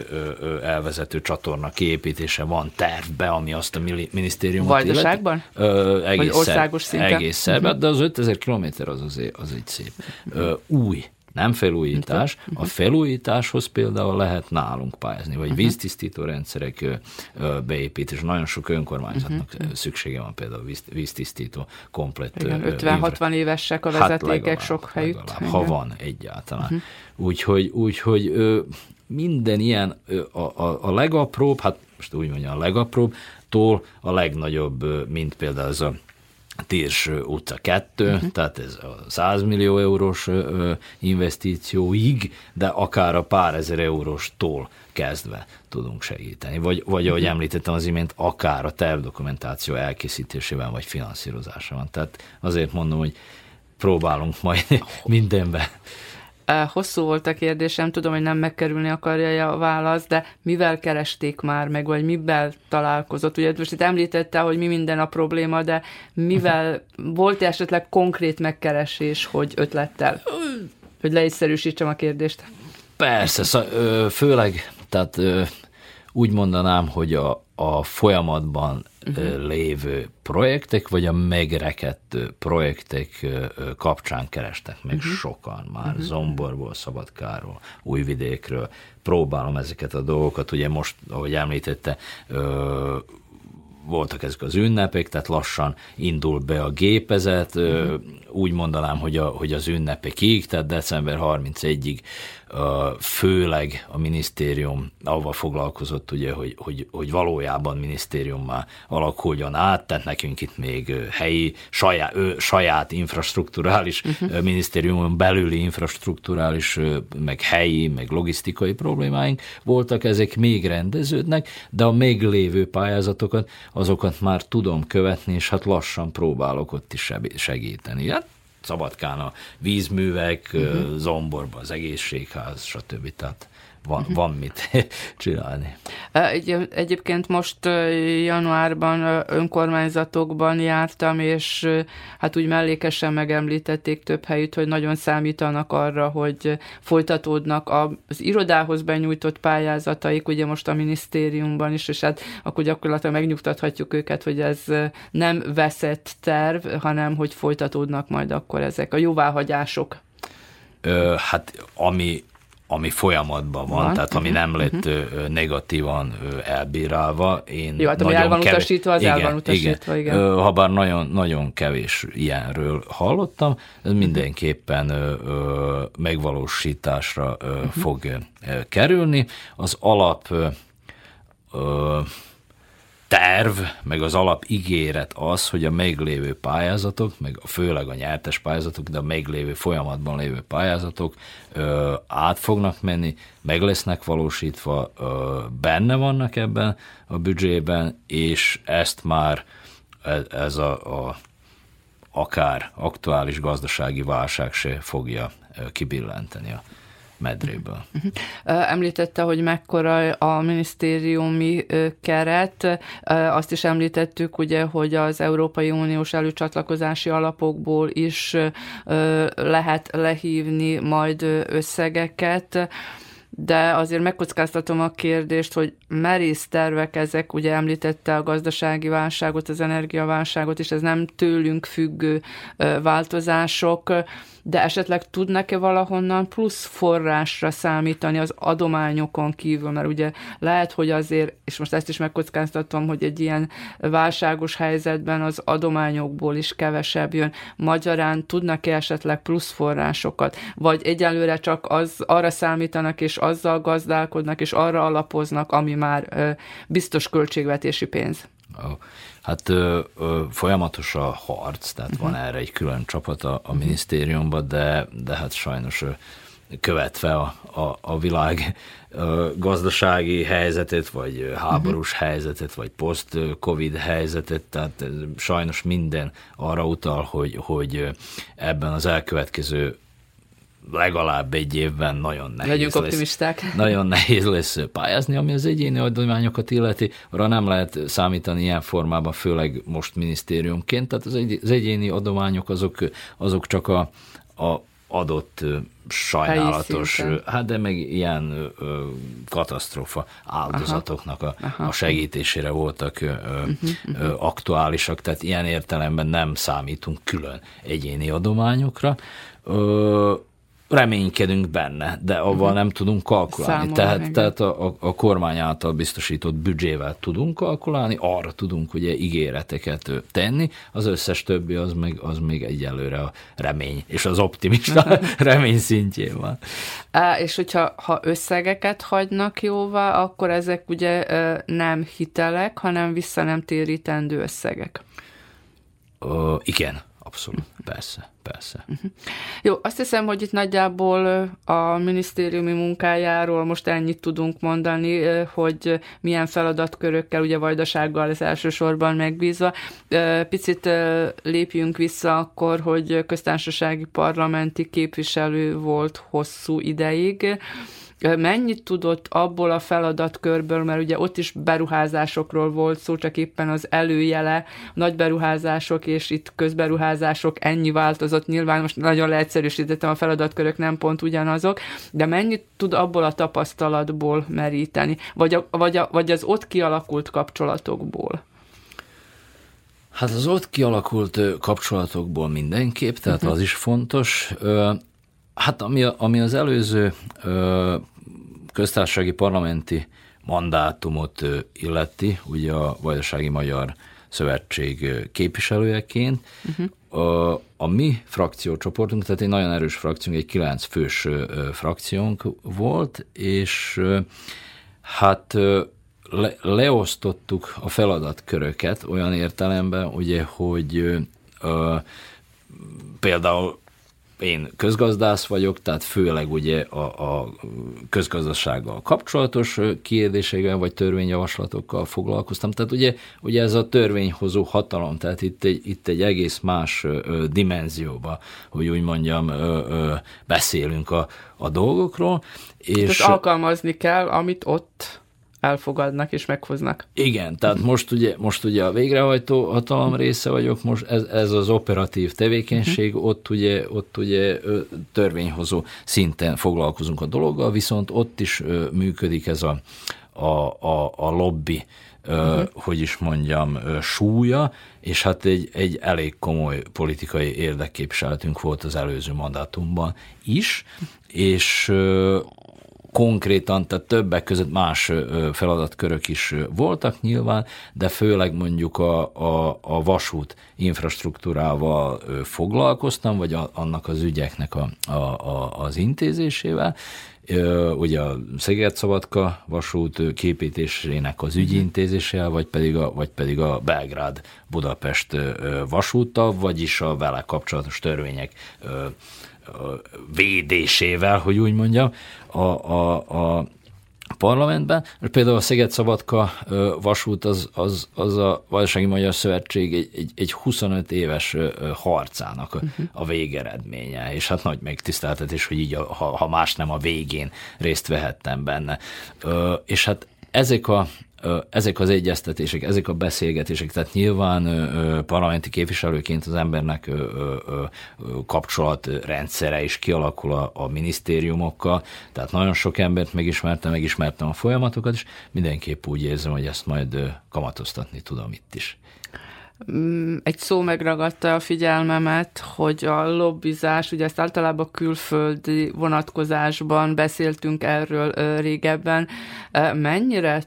elvezető csatorna kiépítése van tervbe, ami azt a minisztériumot Vajdaságban? Ö, egész Vagy országos szinten? Egész szerbe, uh-huh. de az 5000 kilométer az, az, az egy szép. Ö, új nem felújítás. A felújításhoz például lehet nálunk pályázni, vagy uh-huh. víztisztító rendszerek beépítés. Nagyon sok önkormányzatnak uh-huh. szüksége van például víz, víztisztító komplett. 50-60 évesek a hát vezetékek hát legalább, sok helyütt. Legalább, ha van egyáltalán. Uh-huh. Úgyhogy, úgyhogy minden ilyen a, a, a legapróbb, hát most úgy mondja, a legapróbb, tól a legnagyobb, mint például ez a Tirs utca 2, uh-huh. Mhm. tehát ez a 100 millió eurós investícióig, de akár a pár ezer euróstól kezdve tudunk segíteni. Vagy, vagy ahogy uh-huh. említettem az imént, akár a tervdokumentáció elkészítésében vagy finanszírozásában. Tehát azért mondom, hogy próbálunk majd mindenben Hosszú volt a kérdésem, tudom, hogy nem megkerülni akarja a válasz, de mivel keresték már meg, vagy mivel találkozott? Ugye most itt említette, hogy mi minden a probléma, de mivel volt esetleg konkrét megkeresés, hogy ötlettel? Hogy leegyszerűsítsem a kérdést. Persze, főleg, tehát úgy mondanám, hogy a, a folyamatban uh-huh. lévő projektek, vagy a megrekedt projektek kapcsán kerestek meg uh-huh. sokan már uh-huh. Zomborból, Szabadkáról, Újvidékről. Próbálom ezeket a dolgokat, ugye most, ahogy említette, voltak ezek az ünnepek, tehát lassan indul be a gépezet, uh-huh. úgy mondanám, hogy, a, hogy az ünnepekig, tehát december 31-ig főleg a minisztérium avval foglalkozott, ugye, hogy, hogy, hogy valójában minisztériummá alakuljon át, tehát nekünk itt még helyi, saját, saját infrastruktúrális, uh-huh. minisztériumon belüli infrastruktúrális, meg helyi, meg logisztikai problémáink voltak, ezek még rendeződnek, de a még lévő pályázatokat, azokat már tudom követni, és hát lassan próbálok ott is segíteni. Hát Szabadkán a vízművek, uh-huh. Zomborban az egészségház, stb. Tehát van, uh-huh. van mit csinálni. Egy, egyébként most januárban önkormányzatokban jártam, és hát úgy mellékesen megemlítették több helyütt, hogy nagyon számítanak arra, hogy folytatódnak az irodához benyújtott pályázataik, ugye most a minisztériumban is, és hát akkor gyakorlatilag megnyugtathatjuk őket, hogy ez nem veszett terv, hanem hogy folytatódnak majd akkor ezek a jóváhagyások. Ö, hát ami ami folyamatban van, van. tehát ami nem lett uh-huh. negatívan elbírálva. Én Jó, hát ami el van kevés, utasítva, az igen, el van utasítva, igen. igen. Habár nagyon, nagyon kevés ilyenről hallottam, ez mindenképpen megvalósításra uh-huh. fog kerülni. Az alap terv, meg az alapígéret az, hogy a meglévő pályázatok, meg főleg a nyertes pályázatok, de a meglévő folyamatban lévő pályázatok ö, át fognak menni, meg lesznek valósítva, ö, benne vannak ebben a büdzsében, és ezt már ez, ez a, a akár aktuális gazdasági válság se fogja kibillenteni a medréből. Említette, hogy mekkora a minisztériumi keret. Azt is említettük, ugye, hogy az Európai Uniós előcsatlakozási alapokból is lehet lehívni majd összegeket de azért megkockáztatom a kérdést, hogy merész tervek ezek, ugye említette a gazdasági válságot, az energiaválságot, és ez nem tőlünk függő változások de esetleg tudnak-e valahonnan plusz forrásra számítani az adományokon kívül, mert ugye lehet, hogy azért, és most ezt is megkockáztatom, hogy egy ilyen válságos helyzetben az adományokból is kevesebb jön. Magyarán tudnak-e esetleg plusz forrásokat, vagy egyelőre csak az arra számítanak, és azzal gazdálkodnak, és arra alapoznak, ami már biztos költségvetési pénz? Oh. Hát ö, ö, folyamatos a harc, tehát uh-huh. van mhm. erre egy külön csapat a, a uh-huh. minisztériumban, de, de hát sajnos ö, követve a, a, a világ ö, gazdasági helyzetet, vagy háborús uh-huh. helyzetet, vagy post-covid helyzetet, tehát sajnos minden arra utal, hogy, hogy ebben az elkövetkező legalább egy évben nagyon nehéz Legyünk lesz. optimisták. Nagyon nehéz lesz pályázni, ami az egyéni adományokat illeti. Arra nem lehet számítani ilyen formában, főleg most minisztériumként. Tehát az, egy, az egyéni adományok azok, azok csak a, a adott sajnálatos, hát de meg ilyen ö, katasztrófa áldozatoknak a, a segítésére voltak ö, uh-huh, uh-huh. aktuálisak, tehát ilyen értelemben nem számítunk külön egyéni adományokra. Ö, reménykedünk benne, de avval uh-huh. nem tudunk kalkulálni. Számolni tehát, tehát a, a, a kormány által biztosított büdzsével tudunk kalkulálni, arra tudunk ugye ígéreteket tenni, az összes többi az még, az még egyelőre a remény, és az optimista uh-huh. remény szintjén van. Á, és hogyha ha összegeket hagynak jóvá, akkor ezek ugye nem hitelek, hanem vissza nem térítendő összegek. Ö, igen, abszolút, persze, persze. Uh-huh. Jó, azt hiszem, hogy itt nagyjából a minisztériumi munkájáról most ennyit tudunk mondani, hogy milyen feladatkörökkel, ugye vajdasággal lesz elsősorban megbízva. Picit lépjünk vissza akkor, hogy köztársasági parlamenti képviselő volt hosszú ideig mennyit tudott abból a feladatkörből, mert ugye ott is beruházásokról volt szó, csak éppen az előjele, nagy beruházások és itt közberuházások, ennyi változott, nyilván most nagyon leegyszerűsítettem, a feladatkörök nem pont ugyanazok, de mennyit tud abból a tapasztalatból meríteni, vagy, a, vagy, a, vagy az ott kialakult kapcsolatokból? Hát az ott kialakult kapcsolatokból mindenképp, tehát uh-huh. az is fontos. Hát ami, ami az előző ö, köztársasági parlamenti mandátumot ö, illeti, ugye a Vajdasági Magyar Szövetség képviselőjeként, uh-huh. a, a mi frakciócsoportunk, tehát egy nagyon erős frakciónk, egy kilenc fős ö, frakciónk volt, és ö, hát ö, le, leosztottuk a feladatköröket olyan értelemben, ugye, hogy ö, például én közgazdász vagyok, tehát főleg ugye a, a közgazdasággal kapcsolatos kérdésekkel vagy törvényjavaslatokkal foglalkoztam. Tehát ugye, ugye ez a törvényhozó hatalom, tehát itt egy, itt egy egész más ö, dimenzióba, hogy úgy mondjam, ö, ö, beszélünk a, a dolgokról. És Tehát alkalmazni kell, amit ott elfogadnak és meghoznak. Igen, tehát most ugye, most ugye a végrehajtó hatalom része vagyok, most ez, ez az operatív tevékenység, uh-huh. ott ugye, ott ugye törvényhozó szinten foglalkozunk a dologgal, viszont ott is működik ez a, a, a, a lobby, uh-huh. hogy is mondjam, súlya, és hát egy, egy elég komoly politikai érdekképviseletünk volt az előző mandátumban is, és konkrétan, tehát többek között más feladatkörök is voltak nyilván, de főleg mondjuk a, a, a vasút infrastruktúrával foglalkoztam, vagy a, annak az ügyeknek a, a, a, az intézésével, ugye a Szeged-Szabadka vasút képítésének az ügyintézésével, vagy pedig a, vagy pedig a Belgrád-Budapest vasúttal, vagyis a vele kapcsolatos törvények védésével, hogy úgy mondjam, a, a, a parlamentben. Például a Szeged-Szabadka vasút az, az, az a Vajdasági Magyar Szövetség egy, egy, egy 25 éves harcának a, a végeredménye, és hát nagy megtiszteltetés, hogy így, a, ha, ha más nem a végén részt vehettem benne. És hát ezek a, ezek az egyeztetések, ezek a beszélgetések, tehát nyilván parlamenti képviselőként az embernek kapcsolatrendszere is kialakul a, a minisztériumokkal, tehát nagyon sok embert megismertem, megismertem a folyamatokat, és mindenképp úgy érzem, hogy ezt majd kamatoztatni tudom itt is egy szó megragadta a figyelmemet, hogy a lobbizás, ugye ezt általában külföldi vonatkozásban beszéltünk erről régebben, mennyire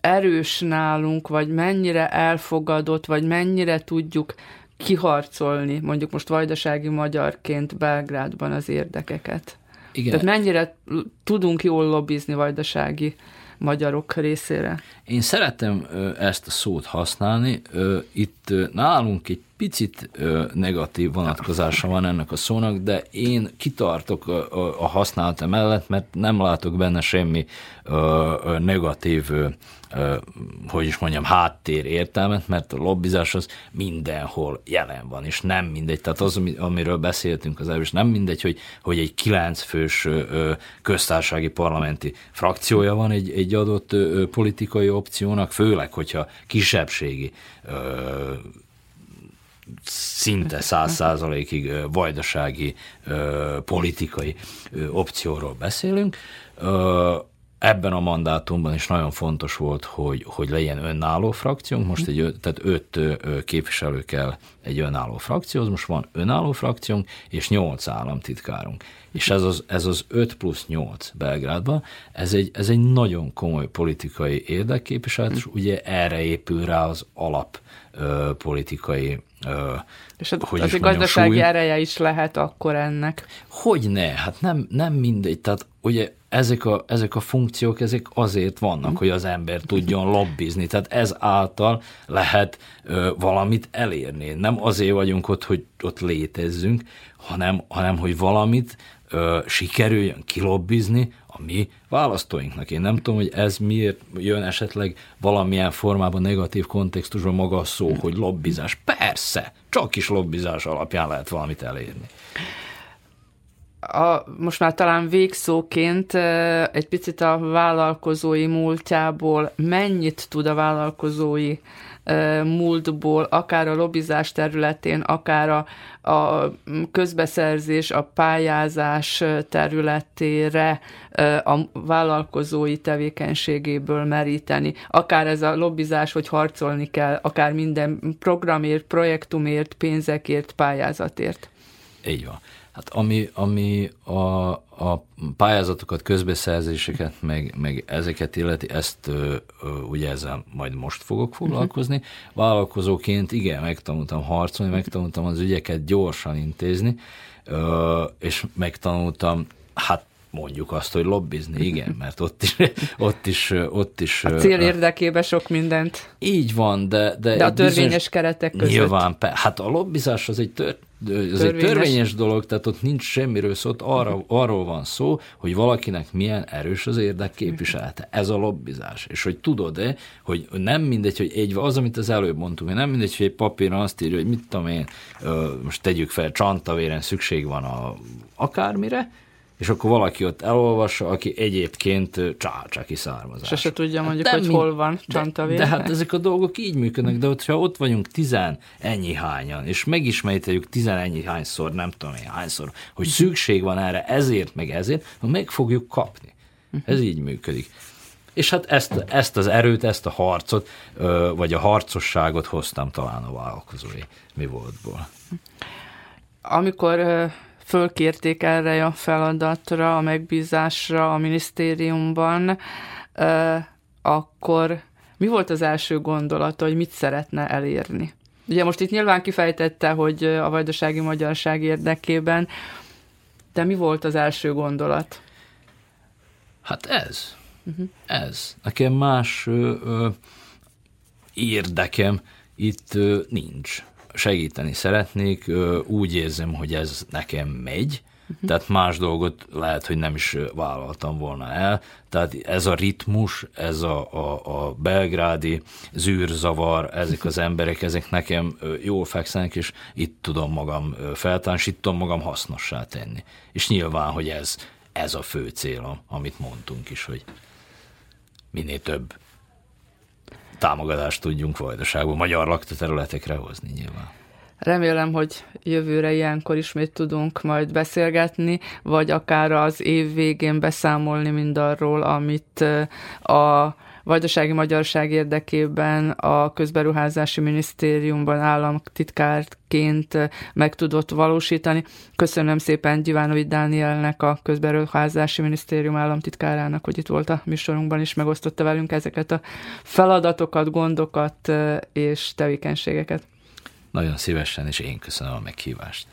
erős nálunk, vagy mennyire elfogadott, vagy mennyire tudjuk kiharcolni, mondjuk most vajdasági magyarként Belgrádban az érdekeket. Igen. Tehát mennyire tudunk jól lobbizni vajdasági magyarok részére? Én szeretem ezt a szót használni. Itt nálunk egy picit negatív vonatkozása van ennek a szónak, de én kitartok a használata mellett, mert nem látok benne semmi negatív hogy is mondjam, háttér értelmet, mert a lobbizás az mindenhol jelen van, és nem mindegy. Tehát az, amiről beszéltünk az előbb, nem mindegy, hogy, hogy egy kilenc fős köztársasági parlamenti frakciója van egy, egy adott politikai opciónak, főleg, hogyha kisebbségi szinte száz százalékig vajdasági politikai opcióról beszélünk ebben a mandátumban is nagyon fontos volt, hogy, hogy legyen önálló frakciónk, most egy, tehát öt képviselő kell egy önálló frakcióhoz, most van önálló frakciónk, és nyolc államtitkárunk. És ez az, ez az 5 plusz 8 Belgrádban, ez egy, ez egy nagyon komoly politikai érdekképviselet, és ugye erre épül rá az alap ö, politikai ö, és az, hogy az gazdasági súly. ereje is lehet akkor ennek. Hogy ne, hát nem, nem mindegy, tehát ugye ezek a, ezek a funkciók, ezek azért vannak, hogy az ember tudjon lobbizni, tehát ez által lehet ö, valamit elérni. Nem azért vagyunk ott, hogy ott létezzünk, hanem, hanem hogy valamit ö, sikerüljön kilobbizni a mi választóinknak. Én nem tudom, hogy ez miért jön esetleg valamilyen formában negatív kontextusban maga a szó, hogy lobbizás. Persze, csak is lobbizás alapján lehet valamit elérni a, most már talán végszóként egy picit a vállalkozói múltjából mennyit tud a vállalkozói múltból, akár a lobbizás területén, akár a, a közbeszerzés, a pályázás területére a vállalkozói tevékenységéből meríteni. Akár ez a lobbizás, hogy harcolni kell, akár minden programért, projektumért, pénzekért, pályázatért. Így van. Hát ami, ami a, a pályázatokat, közbeszerzéseket, meg, meg ezeket illeti, ezt ö, ö, ugye ezzel majd most fogok foglalkozni. Uh-huh. Vállalkozóként igen, megtanultam harcolni, megtanultam az ügyeket gyorsan intézni, ö, és megtanultam, hát mondjuk azt, hogy lobbizni, igen, mert ott is, ott is, ott is... A cél érdekében sok mindent. Így van, de... De, de a törvényes bizonyos, keretek között. Nyilván, hát a lobbizás az egy tör, ez törvényes. egy törvényes dolog, tehát ott nincs semmiről szó, ott arra, arról van szó, hogy valakinek milyen erős az érdekképviselete. Ez a lobbizás. És hogy tudod-e, hogy nem mindegy, hogy egy, az, amit az előbb mondtunk, hogy nem mindegy, hogy egy papíron azt írja, hogy mit tudom én, most tegyük fel, csantavéren szükség van a akármire, és akkor valaki ott elolvassa, aki egyébként csácsáki származás. se tudja mondjuk, hát hogy mind, hol van csantavér. De, de hát ezek a dolgok így működnek, de hogyha ott vagyunk tizen ennyi hányan, és megismételjük tizen ennyi hányszor, nem tudom én hányszor, hogy szükség van erre ezért, meg ezért, meg fogjuk kapni. Ez így működik. És hát ezt, ezt az erőt, ezt a harcot, vagy a harcosságot hoztam talán a vállalkozói mi voltból. Amikor fölkérték erre a feladatra, a megbízásra a minisztériumban, akkor mi volt az első gondolata, hogy mit szeretne elérni? Ugye most itt nyilván kifejtette, hogy a vajdasági magyarság érdekében, de mi volt az első gondolat? Hát ez. Uh-huh. Ez. Nekem más ö, ö, érdekem itt ö, nincs. Segíteni szeretnék, úgy érzem, hogy ez nekem megy, uh-huh. tehát más dolgot lehet, hogy nem is vállaltam volna el. Tehát ez a ritmus, ez a, a, a belgrádi zűrzavar, ezek az emberek, ezek nekem jól fekszenek, és itt tudom magam feltárni, és itt tudom magam hasznossá tenni. És nyilván, hogy ez, ez a fő célom, amit mondtunk is, hogy minél több támogatást tudjunk vajdaságból, magyar lakta területekre hozni nyilván. Remélem, hogy jövőre ilyenkor ismét tudunk majd beszélgetni, vagy akár az év végén beszámolni mindarról, amit a Vajdasági Magyarság érdekében a Közberuházási Minisztériumban államtitkárként meg tudott valósítani. Köszönöm szépen Gyivánoi Dánielnek, a Közberuházási Minisztérium államtitkárának, hogy itt volt a műsorunkban, és megosztotta velünk ezeket a feladatokat, gondokat és tevékenységeket. Nagyon szívesen, és én köszönöm a meghívást.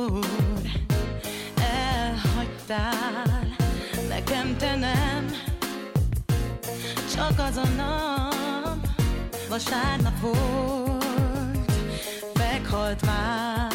Úr, elhagytál, nekem te nem, csak az a nap, vasárnap volt, meghalt már.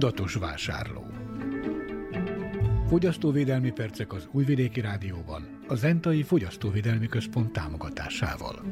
Tudatos vásárló. Fogyasztóvédelmi percek az Újvidéki Rádióban, a Zentai Fogyasztóvédelmi Központ támogatásával.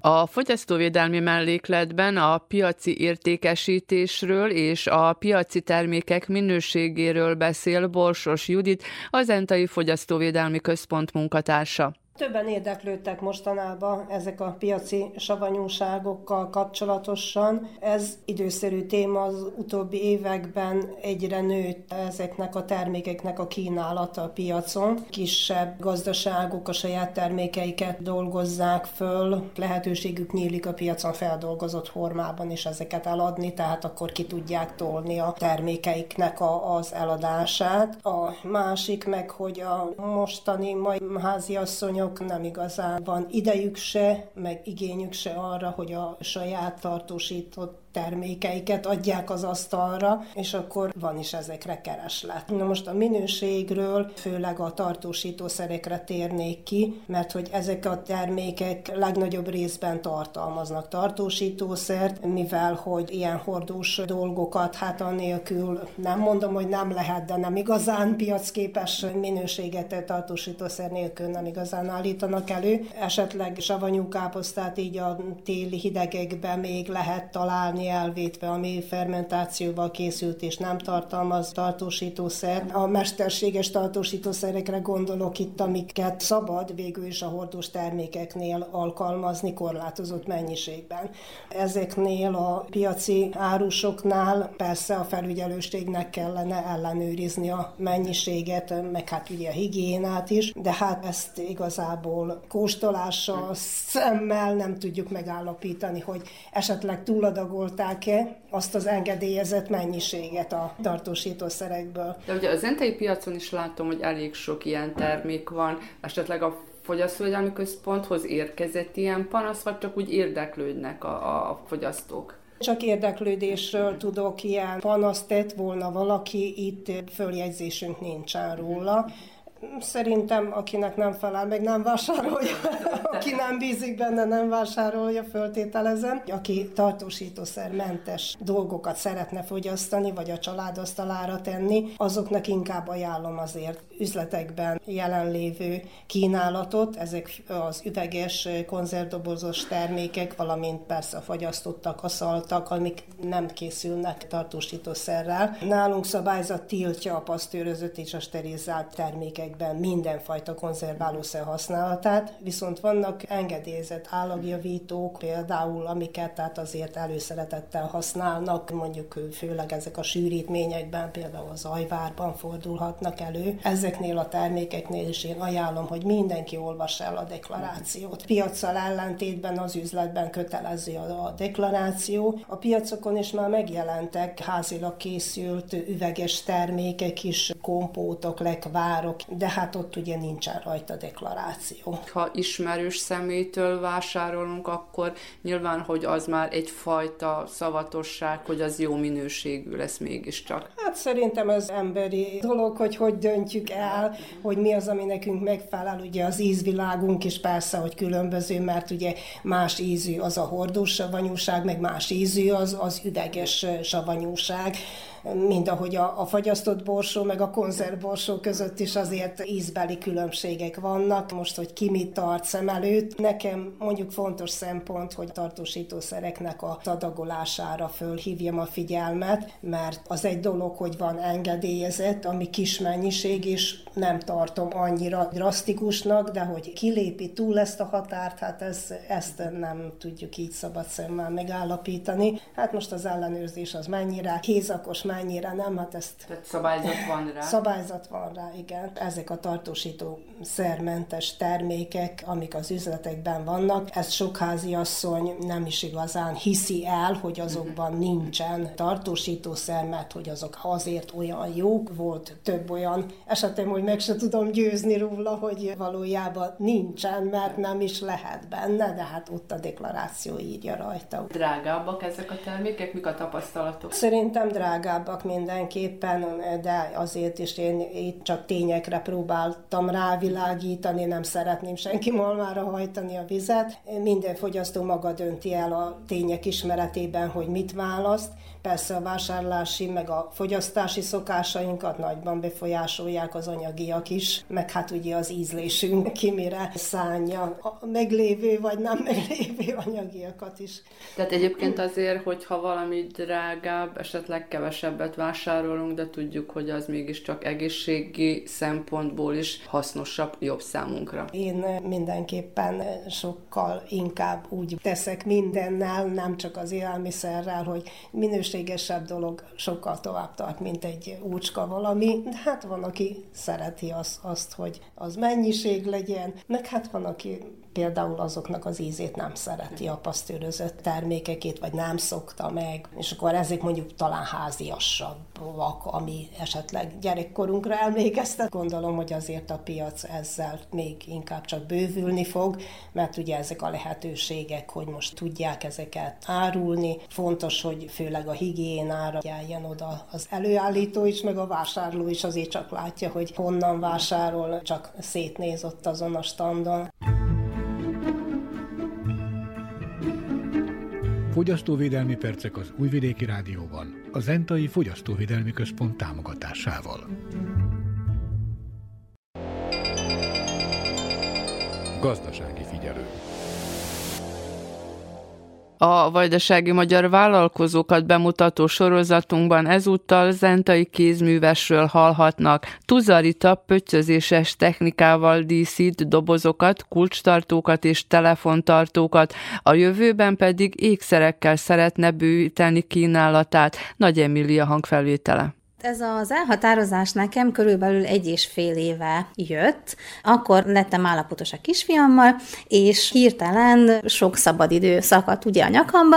A fogyasztóvédelmi mellékletben a piaci értékesítésről és a piaci termékek minőségéről beszél Borsos Judit, az Entai Fogyasztóvédelmi Központ munkatársa. Többen érdeklődtek mostanában ezek a piaci savanyúságokkal kapcsolatosan. Ez időszerű téma az utóbbi években egyre nőtt ezeknek a termékeknek a kínálata a piacon. Kisebb gazdaságok a saját termékeiket dolgozzák föl, lehetőségük nyílik a piacon feldolgozott formában is ezeket eladni, tehát akkor ki tudják tolni a termékeiknek a, az eladását. A másik meg, hogy a mostani mai háziasszonyok kormányok nem igazán van idejük se, meg igényük se arra, hogy a saját tartósított termékeiket adják az asztalra, és akkor van is ezekre kereslet. Na most a minőségről, főleg a tartósítószerekre térnék ki, mert hogy ezek a termékek legnagyobb részben tartalmaznak tartósítószert, mivel hogy ilyen hordós dolgokat, hát anélkül nem mondom, hogy nem lehet, de nem igazán piacképes minőséget tartósítószer nélkül nem igazán állítanak elő. Esetleg savanyú káposztát így a téli hidegekben még lehet találni, tenni elvétve, ami fermentációval készült és nem tartalmaz tartósítószer. A mesterséges tartósítószerekre gondolok itt, amiket szabad végül is a hordós termékeknél alkalmazni korlátozott mennyiségben. Ezeknél a piaci árusoknál persze a felügyelőségnek kellene ellenőrizni a mennyiséget, meg hát ugye a higiénát is, de hát ezt igazából kóstolással, szemmel nem tudjuk megállapítani, hogy esetleg túladagol pótolták-e azt az engedélyezett mennyiséget a tartósítószerekből. De ugye az entei piacon is látom, hogy elég sok ilyen termék van, esetleg a fogyasztóvédelmi központhoz érkezett ilyen panasz, vagy csak úgy érdeklődnek a, a fogyasztók? Csak érdeklődésről tudok ilyen panaszt tett volna valaki, itt följegyzésünk nincsen róla. Szerintem, akinek nem felel, meg nem vásárolja, aki nem bízik benne, nem vásárolja, föltételezem. Aki tartósítószermentes dolgokat szeretne fogyasztani, vagy a családasztalára tenni, azoknak inkább ajánlom azért üzletekben jelenlévő kínálatot, ezek az üveges, konzervdobozos termékek, valamint persze a fagyasztottak, aszaltak, amik nem készülnek tartósítószerrel. Nálunk szabályzat tiltja a pasztőrözött és a sterilizált termékek termékekben mindenfajta konzerválószer használatát, viszont vannak engedélyezett állagjavítók, például amiket tehát azért előszeretettel használnak, mondjuk főleg ezek a sűrítményekben, például az ajvárban fordulhatnak elő. Ezeknél a termékeknél is én ajánlom, hogy mindenki olvassa el a deklarációt. Piacsal ellentétben az üzletben kötelező a deklaráció. A piacokon is már megjelentek házilag készült üveges termékek is, kompótok, lekvárok, de hát ott ugye nincsen rajta deklaráció. Ha ismerős személytől vásárolunk, akkor nyilván, hogy az már egyfajta szavatosság, hogy az jó minőségű lesz mégiscsak. Hát szerintem ez emberi dolog, hogy hogy döntjük el, hogy mi az, ami nekünk megfelel. Ugye az ízvilágunk is persze, hogy különböző, mert ugye más ízű az a hordós savanyúság, meg más ízű az, az üdeges savanyúság mint ahogy a, a fagyasztott borsó meg a konzervborsó között is azért ízbeli különbségek vannak. Most, hogy ki mit tart szem előtt, nekem mondjuk fontos szempont, hogy tartósítószereknek a tadagolására fölhívjam a figyelmet, mert az egy dolog, hogy van engedélyezett, ami kis mennyiség, és nem tartom annyira drasztikusnak, de hogy kilépi túl ezt a határt, hát ez, ezt nem tudjuk így szabad szemmel megállapítani. Hát most az ellenőrzés az mennyire hézakos, mennyire nem, hát ezt... Tehát szabályzat van rá. Szabályzat van rá, igen. Ezek a tartósító szermentes termékek, amik az üzletekben vannak, ezt sok háziasszony nem is igazán hiszi el, hogy azokban nincsen tartósítószer, mert hogy azok azért olyan jók, volt több olyan esetem, hogy meg se tudom győzni róla, hogy valójában nincsen, mert nem is lehet benne, de hát ott a deklaráció írja rajta. Drágábbak ezek a termékek? Mik a tapasztalatok? Szerintem drágább drágábbak mindenképpen, de azért is én itt csak tényekre próbáltam rávilágítani, nem szeretném senki malmára hajtani a vizet. Minden fogyasztó maga dönti el a tények ismeretében, hogy mit választ, Persze a vásárlási, meg a fogyasztási szokásainkat nagyban befolyásolják az anyagiak is, meg hát ugye az ízlésünk ki mire szánja a meglévő vagy nem meglévő anyagiakat is. Tehát egyébként azért, hogyha valami drágább, esetleg kevesebbet vásárolunk, de tudjuk, hogy az mégiscsak egészségi szempontból is hasznosabb, jobb számunkra. Én mindenképpen sokkal inkább úgy teszek mindennel, nem csak az élelmiszerrel, hogy minőség szükségesebb dolog sokkal tovább tart, mint egy úcska valami. Hát van, aki szereti azt, azt, hogy az mennyiség legyen, meg hát van, aki például azoknak az ízét nem szereti a pasztőrözött termékekét, vagy nem szokta meg, és akkor ezek mondjuk talán háziasabbak, ami esetleg gyerekkorunkra emlékeztet. Gondolom, hogy azért a piac ezzel még inkább csak bővülni fog, mert ugye ezek a lehetőségek, hogy most tudják ezeket árulni. Fontos, hogy főleg a higiénára járjon oda az előállító is, meg a vásárló is azért csak látja, hogy honnan vásárol, csak szétnéz ott azon a standon. Fogyasztóvédelmi percek az Újvidéki Rádióban, a Zentai Fogyasztóvédelmi Központ támogatásával. Gazdasági figyelő a vajdasági magyar vállalkozókat bemutató sorozatunkban ezúttal zentai kézművesről hallhatnak. Tuzarita pöttyözéses technikával díszít dobozokat, kulcstartókat és telefontartókat, a jövőben pedig ékszerekkel szeretne bőíteni kínálatát. Nagy Emília hangfelvétele. Ez az elhatározás nekem körülbelül egy és fél éve jött. Akkor lettem állapotos a kisfiammal, és hirtelen sok szabadidő szakadt ugye a nyakamba,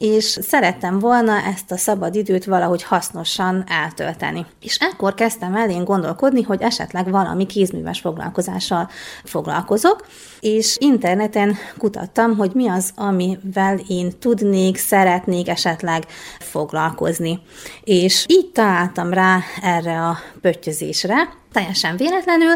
és szerettem volna ezt a szabad időt valahogy hasznosan eltölteni. És ekkor kezdtem el én gondolkodni, hogy esetleg valami kézműves foglalkozással foglalkozok, és interneten kutattam, hogy mi az, amivel én tudnék, szeretnék esetleg foglalkozni. És így találtam rá erre a pöttyözésre, teljesen véletlenül,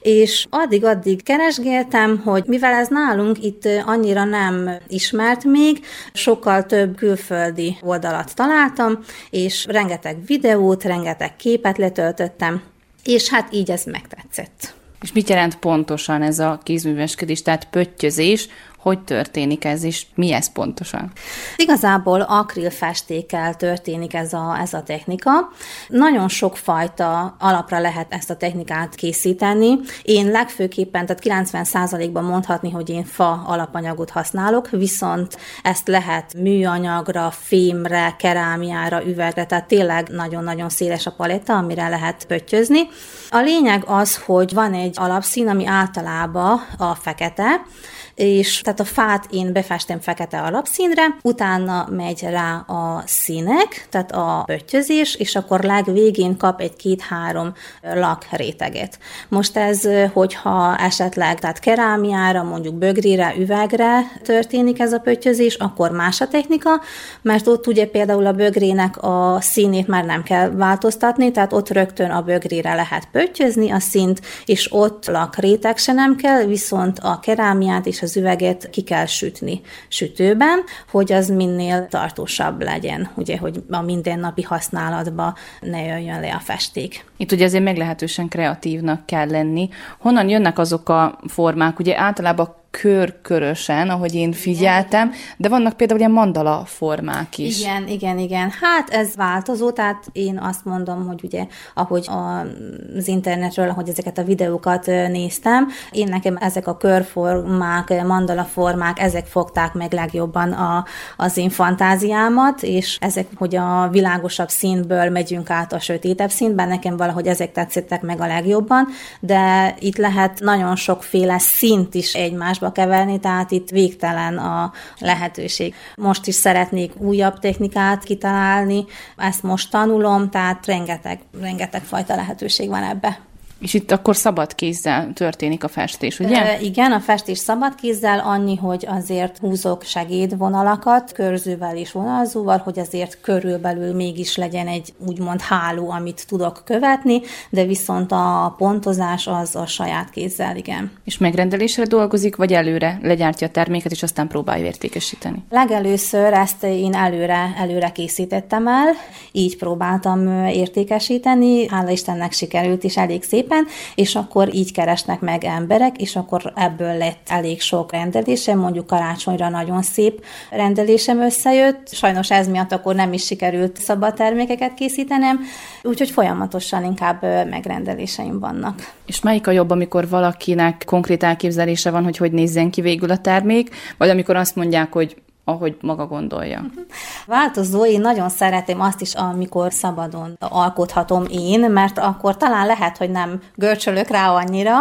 és addig-addig keresgéltem, hogy mivel ez nálunk itt annyira nem ismert még, sokkal több külföldi oldalat találtam, és rengeteg videót, rengeteg képet letöltöttem, és hát így ez megtetszett. És mit jelent pontosan ez a kézműveskedés, tehát pöttyözés, hogy történik ez, és mi ez pontosan? Igazából akrilfestékkel történik ez a, ez a technika. Nagyon sok fajta alapra lehet ezt a technikát készíteni. Én legfőképpen, tehát 90%-ban mondhatni, hogy én fa alapanyagot használok, viszont ezt lehet műanyagra, fémre, kerámiára, üvegre, tehát tényleg nagyon-nagyon széles a paletta, amire lehet pöttyözni. A lényeg az, hogy van egy alapszín, ami általában a fekete, és tehát a fát én befestem fekete alapszínre, utána megy rá a színek, tehát a pöttyözés, és akkor legvégén kap egy két-három lakréteget. Most ez, hogyha esetleg tehát kerámiára, mondjuk bögrére, üvegre történik ez a pöttyözés, akkor más a technika, mert ott ugye például a bögrének a színét már nem kell változtatni, tehát ott rögtön a bögrére lehet pöttyözni a szint, és ott lakréteg se nem kell, viszont a kerámiát és az üveget ki kell sütni sütőben, hogy az minél tartósabb legyen, ugye, hogy a mindennapi használatba ne jöjjön le a festék. Itt ugye azért meglehetősen kreatívnak kell lenni. Honnan jönnek azok a formák? Ugye általában körkörösen, ahogy én figyeltem, de vannak például ilyen mandala formák is. Igen, igen, igen. Hát ez változó, tehát én azt mondom, hogy ugye, ahogy az internetről, ahogy ezeket a videókat néztem, én nekem ezek a körformák, mandala formák, ezek fogták meg legjobban a, az én fantáziámat, és ezek, hogy a világosabb színből megyünk át a sötétebb színben, nekem valahogy ezek tetszettek meg a legjobban, de itt lehet nagyon sokféle szint is egymás egymásba keverni, tehát itt végtelen a lehetőség. Most is szeretnék újabb technikát kitalálni, ezt most tanulom, tehát rengeteg, rengeteg fajta lehetőség van ebbe. És itt akkor szabad kézzel történik a festés, ugye? E, igen, a festés szabad kézzel, annyi, hogy azért húzok segédvonalakat, körzővel és vonalzóval, hogy azért körülbelül mégis legyen egy úgymond háló, amit tudok követni, de viszont a pontozás az a saját kézzel, igen. És megrendelésre dolgozik, vagy előre legyártja a terméket, és aztán próbálja értékesíteni? Legelőször ezt én előre, előre készítettem el, így próbáltam értékesíteni, hála Istennek sikerült is elég szépen, és akkor így keresnek meg emberek, és akkor ebből lett elég sok rendelésem, mondjuk karácsonyra nagyon szép rendelésem összejött, sajnos ez miatt akkor nem is sikerült szabad termékeket készítenem, úgyhogy folyamatosan inkább megrendeléseim vannak. És melyik a jobb, amikor valakinek konkrét elképzelése van, hogy hogy nézzen ki végül a termék, vagy amikor azt mondják, hogy ahogy maga gondolja. Változó, én nagyon szeretem azt is, amikor szabadon alkothatom én, mert akkor talán lehet, hogy nem görcsölök rá annyira,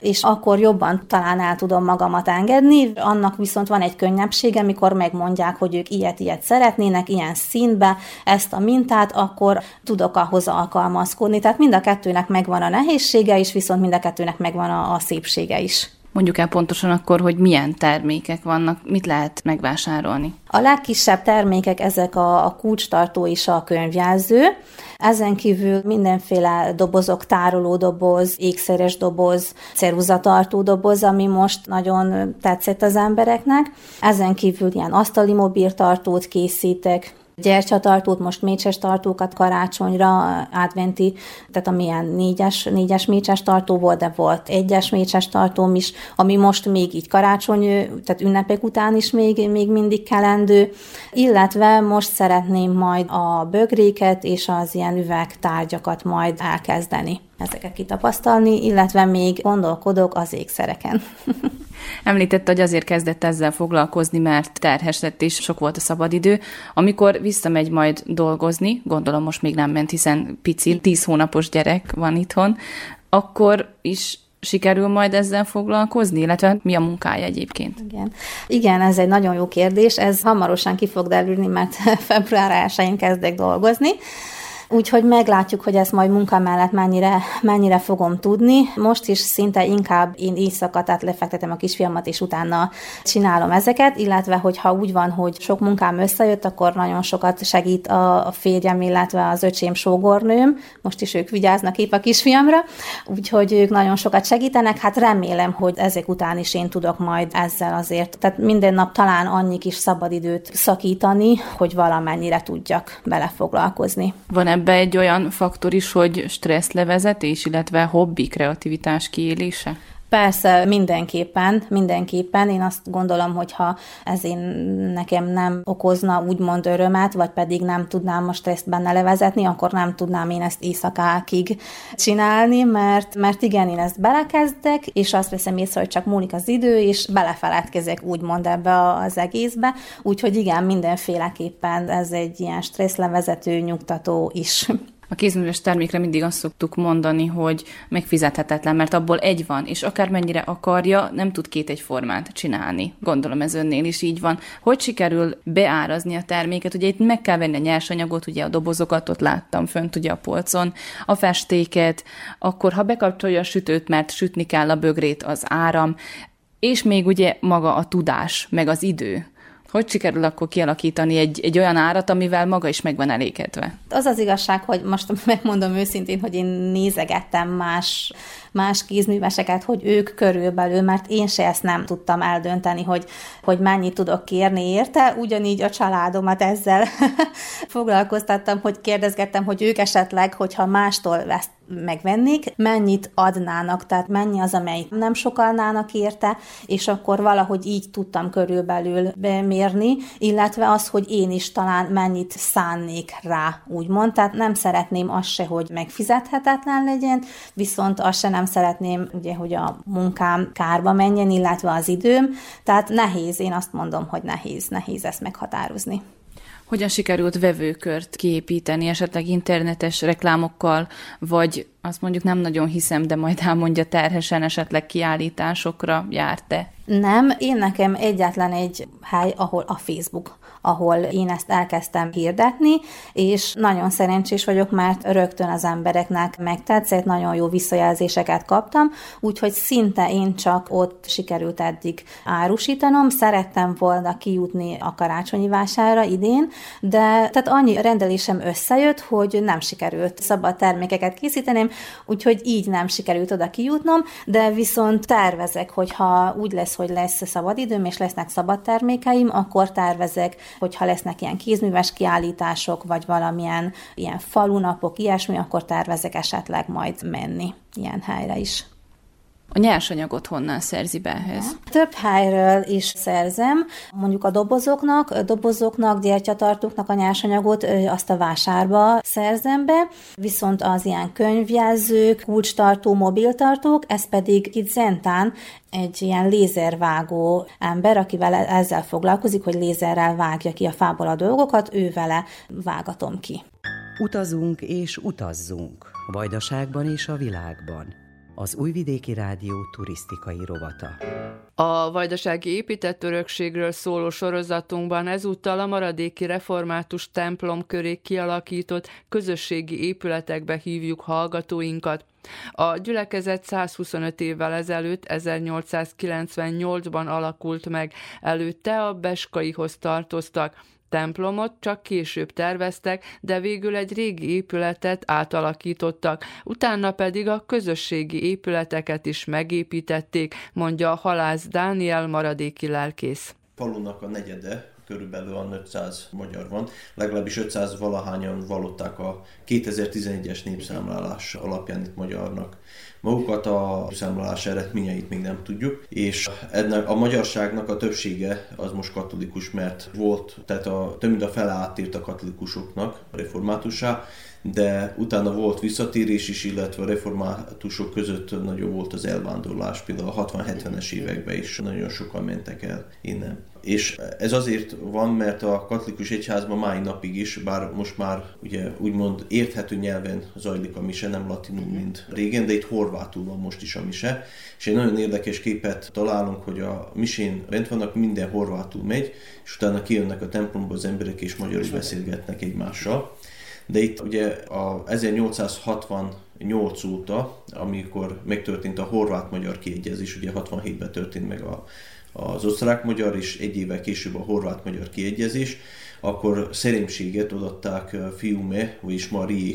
és akkor jobban talán el tudom magamat engedni. Annak viszont van egy könnyebbsége, amikor megmondják, hogy ők ilyet-ilyet szeretnének, ilyen színbe, ezt a mintát, akkor tudok ahhoz alkalmazkodni. Tehát mind a kettőnek megvan a nehézsége is, viszont mind a kettőnek megvan a, a szépsége is. Mondjuk el pontosan akkor, hogy milyen termékek vannak, mit lehet megvásárolni. A legkisebb termékek ezek a, a kulcstartó és a könyvjelző. Ezen kívül mindenféle dobozok, tároló doboz, ékszeres doboz, ceruzatartó doboz, ami most nagyon tetszett az embereknek. Ezen kívül ilyen asztali mobiltartót készítek, gyertyatartót, most mécses tartókat karácsonyra, adventi, tehát amilyen négyes, négyes mécses tartó volt, de volt egyes mécses tartóm is, ami most még így karácsony, tehát ünnepek után is még, még mindig kelendő, illetve most szeretném majd a bögréket és az ilyen üvegtárgyakat majd elkezdeni ezeket kitapasztalni, illetve még gondolkodok az ékszereken. Említette, hogy azért kezdett ezzel foglalkozni, mert terhes lett és sok volt a szabadidő. Amikor visszamegy majd dolgozni, gondolom most még nem ment, hiszen pici, tíz hónapos gyerek van itthon, akkor is sikerül majd ezzel foglalkozni, illetve mi a munkája egyébként? Igen. Igen, ez egy nagyon jó kérdés, ez hamarosan ki fog derülni, mert február 1-én kezdek dolgozni. Úgyhogy meglátjuk, hogy ezt majd munka mellett mennyire, mennyire fogom tudni. Most is szinte inkább én éjszaka, tehát lefektetem a kisfiamat, és utána csinálom ezeket, illetve hogyha úgy van, hogy sok munkám összejött, akkor nagyon sokat segít a, férjem, illetve az öcsém sógornőm. Most is ők vigyáznak épp a kisfiamra, úgyhogy ők nagyon sokat segítenek. Hát remélem, hogy ezek után is én tudok majd ezzel azért, tehát minden nap talán annyi kis szabadidőt szakítani, hogy valamennyire tudjak belefoglalkozni. Van ebbe egy olyan faktor is, hogy stresszlevezetés, illetve hobbi, kreativitás kiélése? Persze, mindenképpen, mindenképpen. Én azt gondolom, hogy ha ez én nekem nem okozna úgymond örömet, vagy pedig nem tudnám most ezt benne levezetni, akkor nem tudnám én ezt éjszakákig csinálni, mert, mert igen, én ezt belekezdek, és azt veszem észre, hogy csak múlik az idő, és belefeledkezek úgymond ebbe az egészbe. Úgyhogy igen, mindenféleképpen ez egy ilyen stresszlevezető, nyugtató is. A kézműves termékre mindig azt szoktuk mondani, hogy megfizethetetlen, mert abból egy van, és akármennyire akarja, nem tud két egyformát csinálni. Gondolom ez önnél is így van. Hogy sikerül beárazni a terméket? Ugye itt meg kell venni a nyersanyagot, ugye a dobozokat ott láttam fönt ugye a polcon, a festéket, akkor ha bekapcsolja a sütőt, mert sütni kell a bögrét, az áram, és még ugye maga a tudás, meg az idő hogy sikerül akkor kialakítani egy, egy olyan árat, amivel maga is meg van elégedve? Az az igazság, hogy most megmondom őszintén, hogy én nézegettem más más kézműveseket, hogy ők körülbelül, mert én se ezt nem tudtam eldönteni, hogy, hogy mennyit tudok kérni érte, ugyanígy a családomat ezzel foglalkoztattam, hogy kérdezgettem, hogy ők esetleg, hogyha mástól ezt megvennék, mennyit adnának, tehát mennyi az, amely nem sokalnának érte, és akkor valahogy így tudtam körülbelül bemérni, illetve az, hogy én is talán mennyit szánnék rá, úgymond. Tehát nem szeretném azt se, hogy megfizethetetlen legyen, viszont azt se nem szeretném, ugye, hogy a munkám kárba menjen, illetve az időm, tehát nehéz, én azt mondom, hogy nehéz, nehéz ezt meghatározni. Hogyan sikerült vevőkört kiépíteni, esetleg internetes reklámokkal, vagy Azt mondjuk nem nagyon hiszem, de majd elmondja terhesen esetleg kiállításokra járt-e? Nem, én nekem egyetlen egy hely, ahol a Facebook ahol én ezt elkezdtem hirdetni, és nagyon szerencsés vagyok, mert rögtön az embereknek megtetszett, nagyon jó visszajelzéseket kaptam, úgyhogy szinte én csak ott sikerült eddig árusítanom. Szerettem volna kijutni a karácsonyi vásárra idén, de tehát annyi rendelésem összejött, hogy nem sikerült szabad termékeket készíteném, úgyhogy így nem sikerült oda kijutnom, de viszont tervezek, hogyha úgy lesz, hogy lesz szabadidőm, és lesznek szabad termékeim, akkor tervezek hogyha lesznek ilyen kézműves kiállítások, vagy valamilyen ilyen falunapok, ilyesmi, akkor tervezek esetleg majd menni ilyen helyre is. A nyersanyagot honnan szerzi be ehhez? Több helyről is szerzem, mondjuk a dobozoknak, a dobozoknak, gyertyatartóknak a nyersanyagot azt a vásárba szerzem be, viszont az ilyen könyvjelzők, kulcstartó, mobiltartók, ez pedig itt Zentán egy ilyen lézervágó ember, akivel ezzel foglalkozik, hogy lézerrel vágja ki a fából a dolgokat, ő vele vágatom ki. Utazunk és utazzunk, Vajdaságban és a világban az Újvidéki Rádió turisztikai rovata. A vajdasági épített örökségről szóló sorozatunkban ezúttal a maradéki református templom köré kialakított közösségi épületekbe hívjuk hallgatóinkat. A gyülekezet 125 évvel ezelőtt, 1898-ban alakult meg, előtte a Beskaihoz tartoztak, templomot csak később terveztek, de végül egy régi épületet átalakítottak, utána pedig a közösségi épületeket is megépítették, mondja a halász Dániel maradéki lelkész. Falunak a negyede körülbelül a 500 magyar van, legalábbis 500 valahányan valották a 2011-es népszámlálás alapján itt magyarnak. Magukat a számlálás eredményeit még nem tudjuk, és ennek a magyarságnak a többsége az most katolikus, mert volt, tehát a, több mint a fele átírt a katolikusoknak, reformátussá, de utána volt visszatérés is, illetve a reformátusok között nagyobb volt az elvándorlás, például a 60-70-es években is nagyon sokan mentek el innen. És ez azért van, mert a katolikus egyházban mai napig is, bár most már ugye úgymond érthető nyelven zajlik a mise, nem latinul, mint régen, de itt horvátul van most is a mise. És egy nagyon érdekes képet találunk, hogy a misén bent vannak, minden horvátul megy, és utána kijönnek a templomba az emberek, és magyarul beszélgetnek egymással. De itt ugye a 1868 óta, amikor megtörtént a horvát-magyar kiegyezés, ugye 67-ben történt meg a az osztrák-magyar, és egy évvel később a horvát-magyar kiegyezés, akkor szerémséget odatták Fiume, vagyis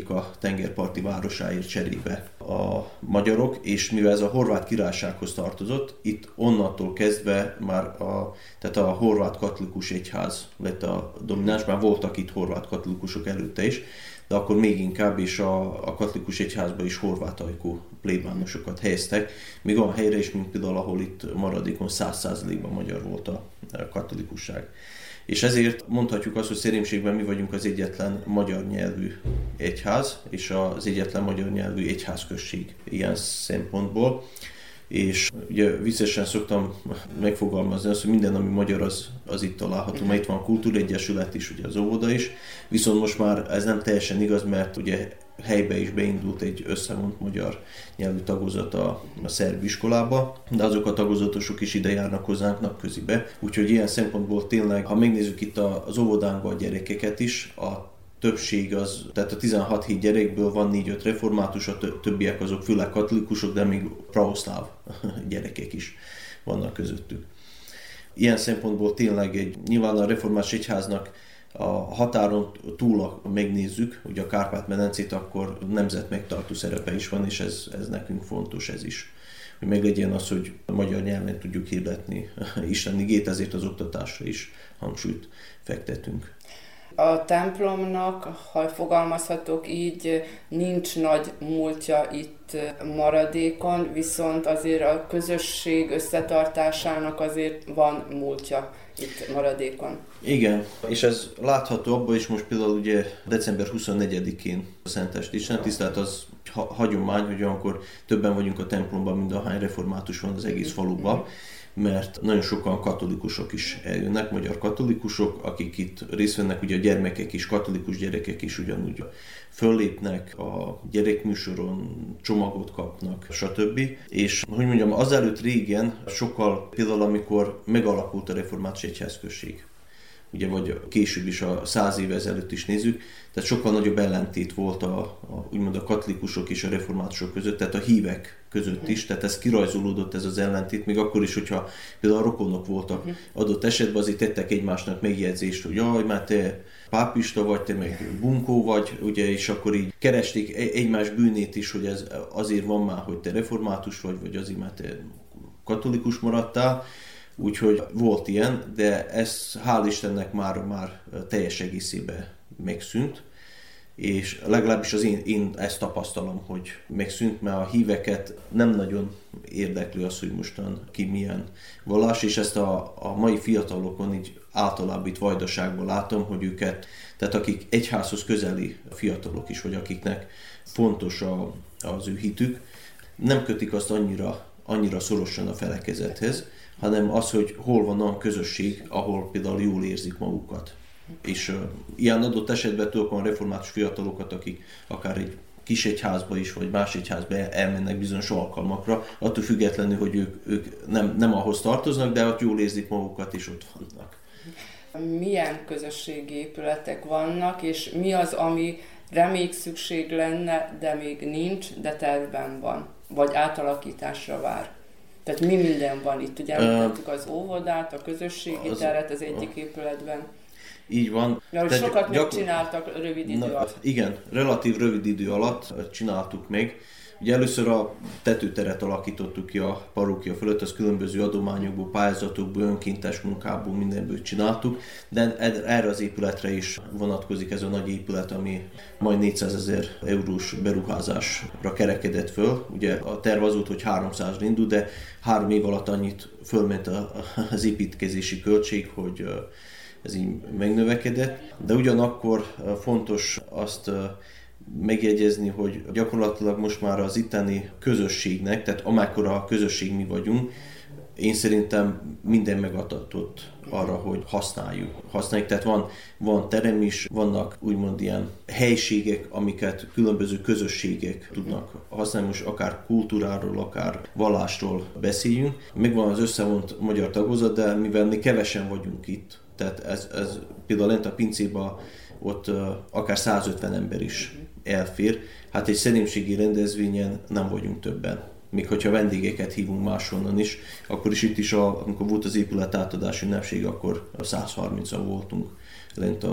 a tengerparti városáért cserébe a magyarok, és mivel ez a horvát királysághoz tartozott, itt onnantól kezdve már a, tehát a horvát katolikus egyház lett a domináns, már voltak itt horvát katolikusok előtte is, de akkor még inkább is a, a katolikus egyházba is horvát ajkú plébánosokat helyeztek, még olyan helyre is, mint például, ahol itt maradékon 100%-ban magyar volt a katolikusság. És ezért mondhatjuk azt, hogy szerémségben mi vagyunk az egyetlen magyar nyelvű egyház, és az egyetlen magyar nyelvű egyházközség ilyen szempontból és ugye viccesen szoktam megfogalmazni azt, hogy minden, ami magyar, az, az itt található. Mert itt van a Kultúregyesület is, ugye az óvoda is, viszont most már ez nem teljesen igaz, mert ugye helybe is beindult egy összevont magyar nyelvű tagozat a, a szerb iskolába, de azok a tagozatosok is ide járnak hozzánk napközibe. Úgyhogy ilyen szempontból tényleg, ha megnézzük itt az óvodánkba a gyerekeket is, a többség az, tehát a 16 hét gyerekből van 4-5 református, a többiek azok főleg katolikusok, de még pravoszláv gyerekek is vannak közöttük. Ilyen szempontból tényleg egy, nyilván a református egyháznak a határon túl megnézzük, hogy a Kárpát-medencét, akkor nemzet megtartó szerepe is van, és ez, ez nekünk fontos ez is. Hogy meglegyen az, hogy a magyar nyelven tudjuk hirdetni Isten igét, ezért az oktatásra is hangsúlyt fektetünk. A templomnak, ha fogalmazhatok így, nincs nagy múltja itt maradékon, viszont azért a közösség összetartásának azért van múltja itt maradékon. Igen, és ez látható abban is most például ugye december 24-én a Szentest Isten tisztelt az hagyomány, hogy akkor többen vagyunk a templomban, mint ahány református van az egész faluban. Mert nagyon sokan katolikusok is eljönnek, magyar katolikusok, akik itt részt vennek, ugye a gyermekek is, katolikus gyerekek is ugyanúgy föllépnek a gyerekműsoron, csomagot kapnak, stb. És hogy mondjam, azelőtt régen sokkal, például amikor megalakult a református egyházközség, ugye vagy később is a száz éve ezelőtt is nézzük, tehát sokkal nagyobb ellentét volt a, a úgymond a katolikusok és a reformátusok között, tehát a hívek között is, tehát ez kirajzolódott ez az ellentét, még akkor is, hogyha például a rokonok voltak adott esetben, azért tettek egymásnak megjegyzést, hogy jaj, már te pápista vagy, te meg bunkó vagy, ugye, és akkor így keresték e- egymás bűnét is, hogy ez azért van már, hogy te református vagy, vagy azért, mert te katolikus maradtál, Úgyhogy volt ilyen, de ez hál' Istennek már, már teljes egészében megszűnt, és legalábbis az én, én ezt tapasztalom, hogy megszűnt, mert a híveket nem nagyon érdekli az, hogy mostan ki milyen vallás, és ezt a, a mai fiatalokon így általában itt vajdaságban látom, hogy őket, tehát akik egyházhoz közeli fiatalok is, vagy akiknek fontos a, az ő hitük, nem kötik azt annyira, annyira szorosan a felekezethez, hanem az, hogy hol van a közösség, ahol például jól érzik magukat. És uh, ilyen adott esetben tudok olyan református fiatalokat, akik akár egy kis egyházba is, vagy más egyházba elmennek bizonyos alkalmakra, attól függetlenül, hogy ők, ők nem, nem ahhoz tartoznak, de ott jól érzik magukat, és ott vannak. Milyen közösségi épületek vannak, és mi az, ami még szükség lenne, de még nincs, de tervben van, vagy átalakításra vár? Tehát mi minden van itt? Ugye említettük az óvodát, a közösségi az, teret az egyik épületben. Így van. Ja, hogy sokat gyakor... megcsináltak rövid idő Na, alatt. Igen, relatív rövid idő alatt csináltuk meg. Ugye először a tetőteret alakítottuk ki a parókia fölött, az különböző adományokból, pályázatokból, önkéntes munkából, mindenből csináltuk, de erre az épületre is vonatkozik ez a nagy épület, ami majd 400 ezer eurós beruházásra kerekedett föl. Ugye a terv az volt, hogy 300 indul, de három év alatt annyit fölment az építkezési költség, hogy ez így megnövekedett, de ugyanakkor fontos azt megjegyezni, hogy gyakorlatilag most már az itteni közösségnek, tehát amekkora a közösség mi vagyunk, én szerintem minden megadatott arra, hogy használjuk. Használjuk, tehát van, van terem is, vannak úgymond ilyen helységek, amiket különböző közösségek tudnak használni, most akár kultúráról, akár vallásról beszéljünk. Megvan az összevont magyar tagozat, de mivel mi kevesen vagyunk itt, tehát ez, ez például lent a pincéba ott akár 150 ember is elfér. Hát egy szerémségi rendezvényen nem vagyunk többen. Még hogyha vendégeket hívunk máshonnan is, akkor is itt is, a, amikor volt az épület átadás ünnepség, akkor 130-an voltunk lent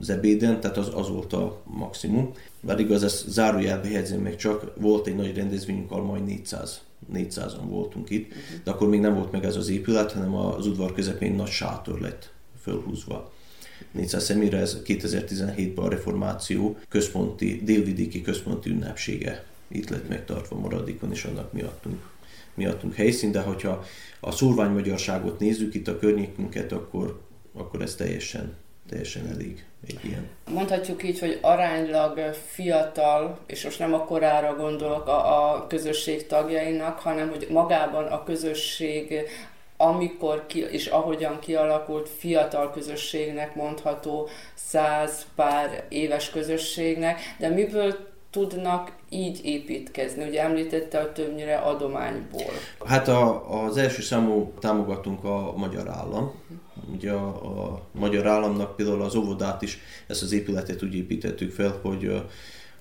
az ebéden, tehát az, az volt a maximum. Bár igaz, ezt zárójelbe helyezem meg csak, volt egy nagy rendezvényünk, ahol majd 400 400-an voltunk itt, de akkor még nem volt meg ez az épület, hanem az udvar közepén nagy sátor lett fölhúzva. 400 személyre ez 2017-ben a reformáció központi, délvidéki központi ünnepsége itt lett megtartva maradékon, és annak miattunk, miattunk helyszín, de hogyha a szurványmagyarságot nézzük itt a környékünket, akkor, akkor ez teljesen, teljesen elég egy ilyen. Mondhatjuk így, hogy aránylag fiatal, és most nem a korára gondolok a, a közösség tagjainak, hanem hogy magában a közösség amikor ki, és ahogyan kialakult fiatal közösségnek mondható száz pár éves közösségnek, de miből tudnak így építkezni? Ugye említette, hogy többnyire adományból. Hát a, az első számú támogatunk a magyar állam. Ugye a, a magyar államnak például az óvodát is, ezt az épületet úgy építettük fel, hogy a,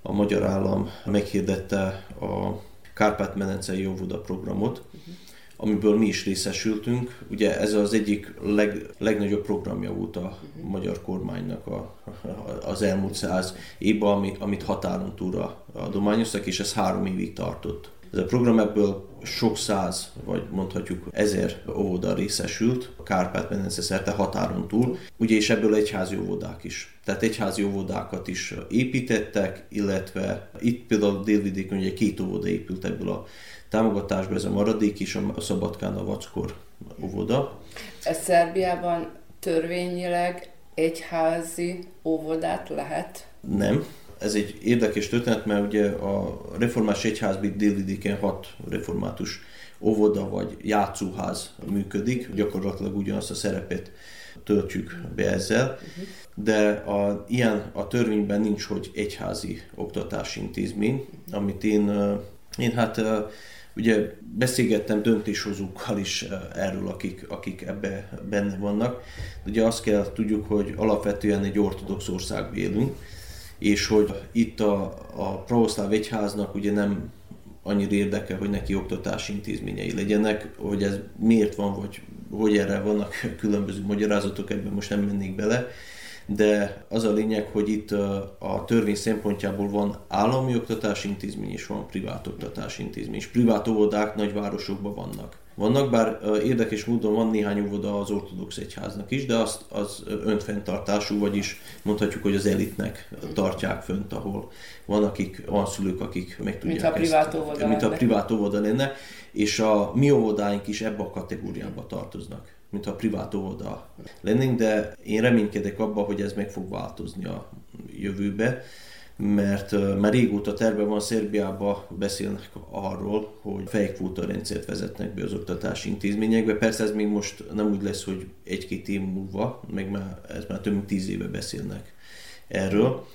a magyar állam meghirdette a Kárpát-medencei óvoda programot, uh-huh amiből mi is részesültünk. Ugye ez az egyik leg, legnagyobb programja volt a magyar kormánynak a, az elmúlt száz évben, ami, amit határon túlra adományoztak, és ez három évig tartott. Ez a program ebből sok száz, vagy mondhatjuk ezer óvoda részesült, a Kárpát-medence szerte határon túl, ugye és ebből egyházi óvodák is. Tehát egyházi óvodákat is építettek, illetve itt például délvidéken ugye két óvoda épült ebből a támogatásba ez a maradék is, a Szabadkán a Vackor óvoda. Ez Szerbiában törvényileg egyházi óvodát lehet? Nem. Ez egy érdekes történet, mert ugye a reformás egyházban délvidéken hat református óvoda vagy játszóház működik, gyakorlatilag ugyanazt a szerepet töltjük be ezzel, de a, ilyen a törvényben nincs, hogy egyházi oktatási intézmény, amit én, én hát ugye beszélgettem döntéshozókkal is erről, akik, akik ebbe benne vannak. Ugye azt kell tudjuk, hogy alapvetően egy ortodox országban élünk, és hogy itt a, a pravoszláv egyháznak ugye nem annyira érdekel, hogy neki oktatási intézményei legyenek, hogy ez miért van, vagy hogy erre vannak különböző magyarázatok, ebben most nem mennék bele, de az a lényeg, hogy itt a törvény szempontjából van állami oktatási intézmény és van privát oktatási intézmény, és privát óvodák nagyvárosokban vannak. Vannak, bár érdekes módon van néhány óvoda az ortodox egyháznak is, de azt az önfenntartású, vagyis mondhatjuk, hogy az elitnek tartják fönt, ahol van, akik, van szülők, akik meg tudják mint a privát óvoda mint a privát óvoda lenne, és a mi óvodáink is ebbe a kategóriába tartoznak mint a privát óvoda lennénk, de én reménykedek abban, hogy ez meg fog változni a jövőbe, mert már régóta terve van Szerbiában, beszélnek arról, hogy fejkvóta rendszert vezetnek be az oktatási intézményekbe. Persze ez még most nem úgy lesz, hogy egy-két év múlva, meg már, ez már több mint tíz éve beszélnek erről,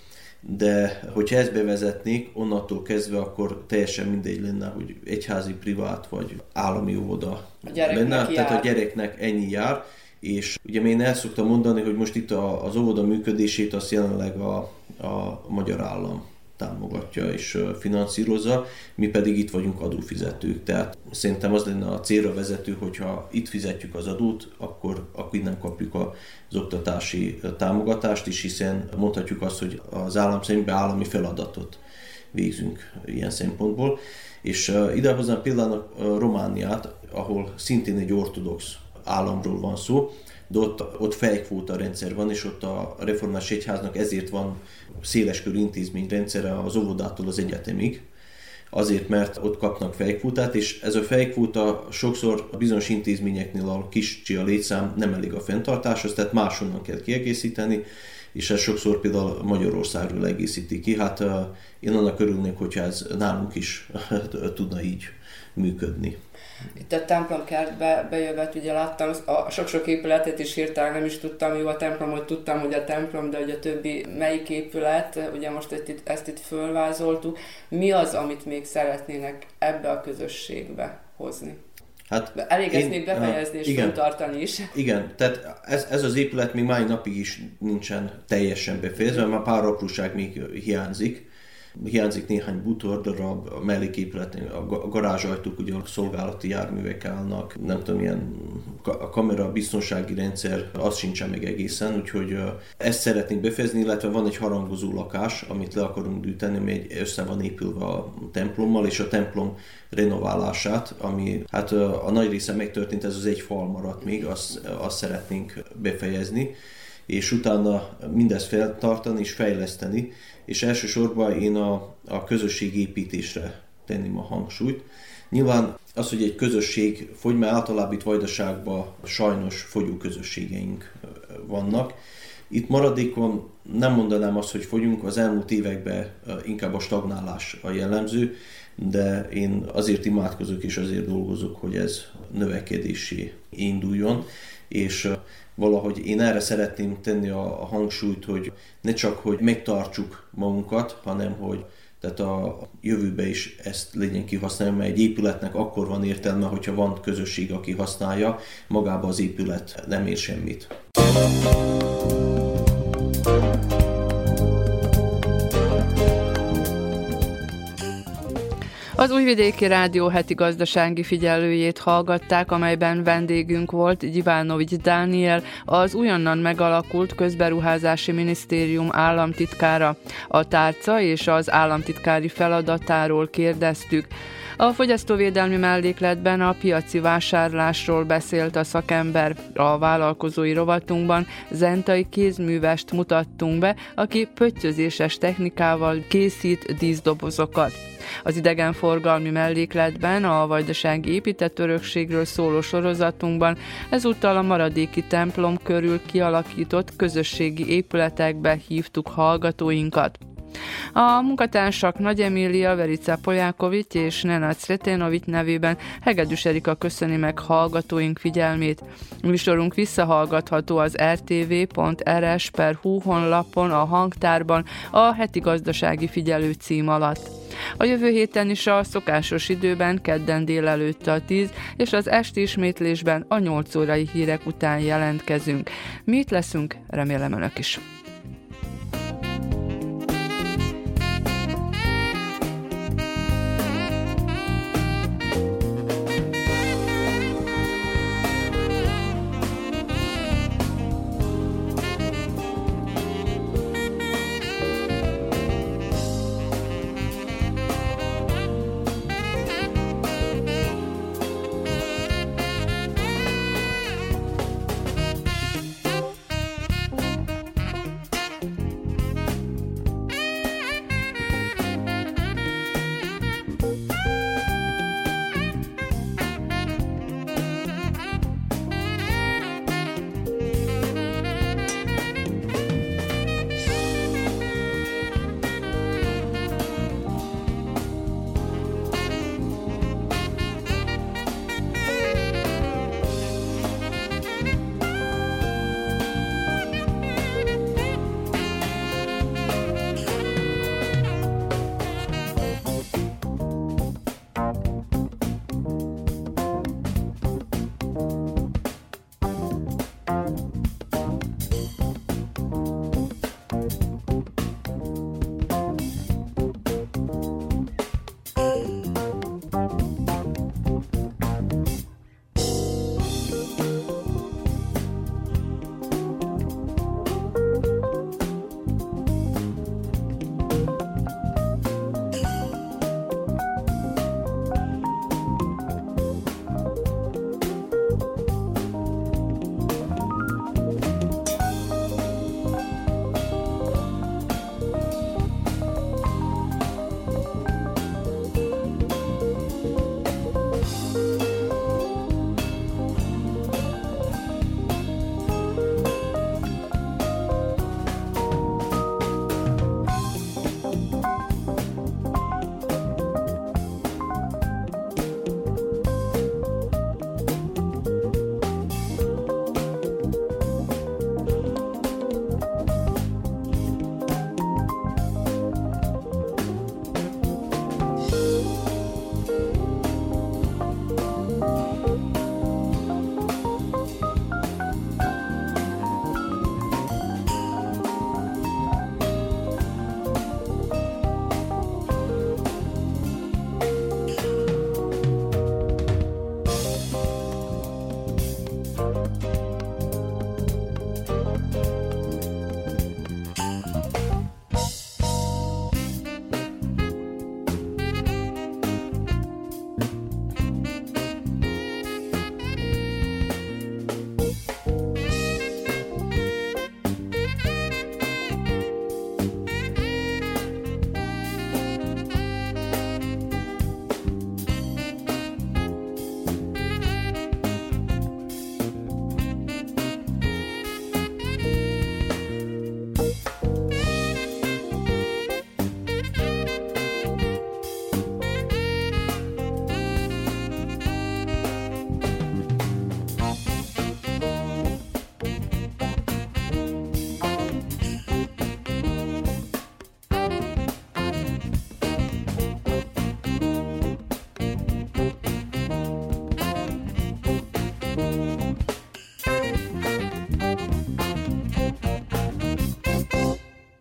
de hogyha ezt bevezetnék, onnantól kezdve akkor teljesen mindegy lenne, hogy egyházi, privát vagy állami óvoda lenne, tehát a gyereknek ennyi jár, és ugye én el szoktam mondani, hogy most itt a, az óvoda működését azt jelenleg a, a magyar állam támogatja és finanszírozza, mi pedig itt vagyunk adófizetők. Tehát szerintem az lenne a célra vezető, hogyha itt fizetjük az adót, akkor, akkor innen kapjuk az oktatási támogatást is, hiszen mondhatjuk azt, hogy az állam szerint állami feladatot végzünk ilyen szempontból. És idehozom például Romániát, ahol szintén egy ortodox államról van szó, de ott, ott fejkvóta rendszer van, és ott a reformás egyháznak ezért van széleskörű intézményrendszere az óvodától az egyetemig, azért, mert ott kapnak fejkvótát, és ez a fejkvóta sokszor a bizonyos intézményeknél a kis a létszám nem elég a fenntartáshoz, tehát máshonnan kell kiegészíteni, és ez sokszor például Magyarországról egészíti ki. Hát én annak örülnék, hogyha ez nálunk is tudna így működni itt a templomkertbe bejövet, ugye láttam a sok-sok épületet is hirtelen nem is tudtam, jó a templom, hogy tudtam, hogy a templom, de hogy a többi melyik épület, ugye most ezt itt, ezt itt fölvázoltuk. Mi az, amit még szeretnének ebbe a közösségbe hozni? Hát Elég ezt még befejezni és igen, tartani is. Igen, tehát ez, ez az épület még mai napig is nincsen teljesen befejezve, mert pár apróság még hiányzik Hiányzik néhány bútordarab, a melléképületnél a garázsajtók, ugye a szolgálati járművek állnak, nem tudom, ilyen a kamera biztonsági rendszer, az sincsen meg egészen, úgyhogy ezt szeretnénk befejezni, illetve van egy harangozó lakás, amit le akarunk gyűjteni, ami egy össze van épülve a templommal, és a templom renoválását, ami hát a nagy része megtörtént, ez az egy fal maradt még, azt, azt szeretnénk befejezni és utána mindezt feltartani és fejleszteni, és elsősorban én a, a közösségépítésre tenném a hangsúlyt. Nyilván az, hogy egy közösség fogy, mert általában itt Vajdaságban sajnos fogyó közösségeink vannak. Itt maradékon nem mondanám azt, hogy fogyunk, az elmúlt években inkább a stagnálás a jellemző, de én azért imádkozok és azért dolgozok, hogy ez növekedésé induljon, és valahogy én erre szeretném tenni a, a hangsúlyt, hogy ne csak, hogy megtartsuk magunkat, hanem hogy tehát a jövőbe is ezt legyen kihasználni, mert egy épületnek akkor van értelme, hogyha van közösség, aki használja, magába az épület nem ér semmit. Az Újvidéki Rádió heti gazdasági figyelőjét hallgatták, amelyben vendégünk volt Gyiválnovics Dániel, az újonnan megalakult Közberuházási Minisztérium államtitkára. A tárca és az államtitkári feladatáról kérdeztük. A fogyasztóvédelmi mellékletben a piaci vásárlásról beszélt a szakember. A vállalkozói rovatunkban zentai kézművest mutattunk be, aki pöttyözéses technikával készít díszdobozokat. Az idegenforgalmi mellékletben a vajdasági épített örökségről szóló sorozatunkban ezúttal a maradéki templom körül kialakított közösségi épületekbe hívtuk hallgatóinkat. A munkatársak Nagy Emília, Verica Polyákovics és Nenad Sretenovics nevében Hegedűs Erika köszöni meg hallgatóink figyelmét. Műsorunk visszahallgatható az rtv.rs.hu honlapon, a hangtárban, a heti gazdasági figyelő cím alatt. A jövő héten is a szokásos időben kedden délelőtt a 10 és az esti ismétlésben a 8 órai hírek után jelentkezünk. Mi itt leszünk, remélem önök is.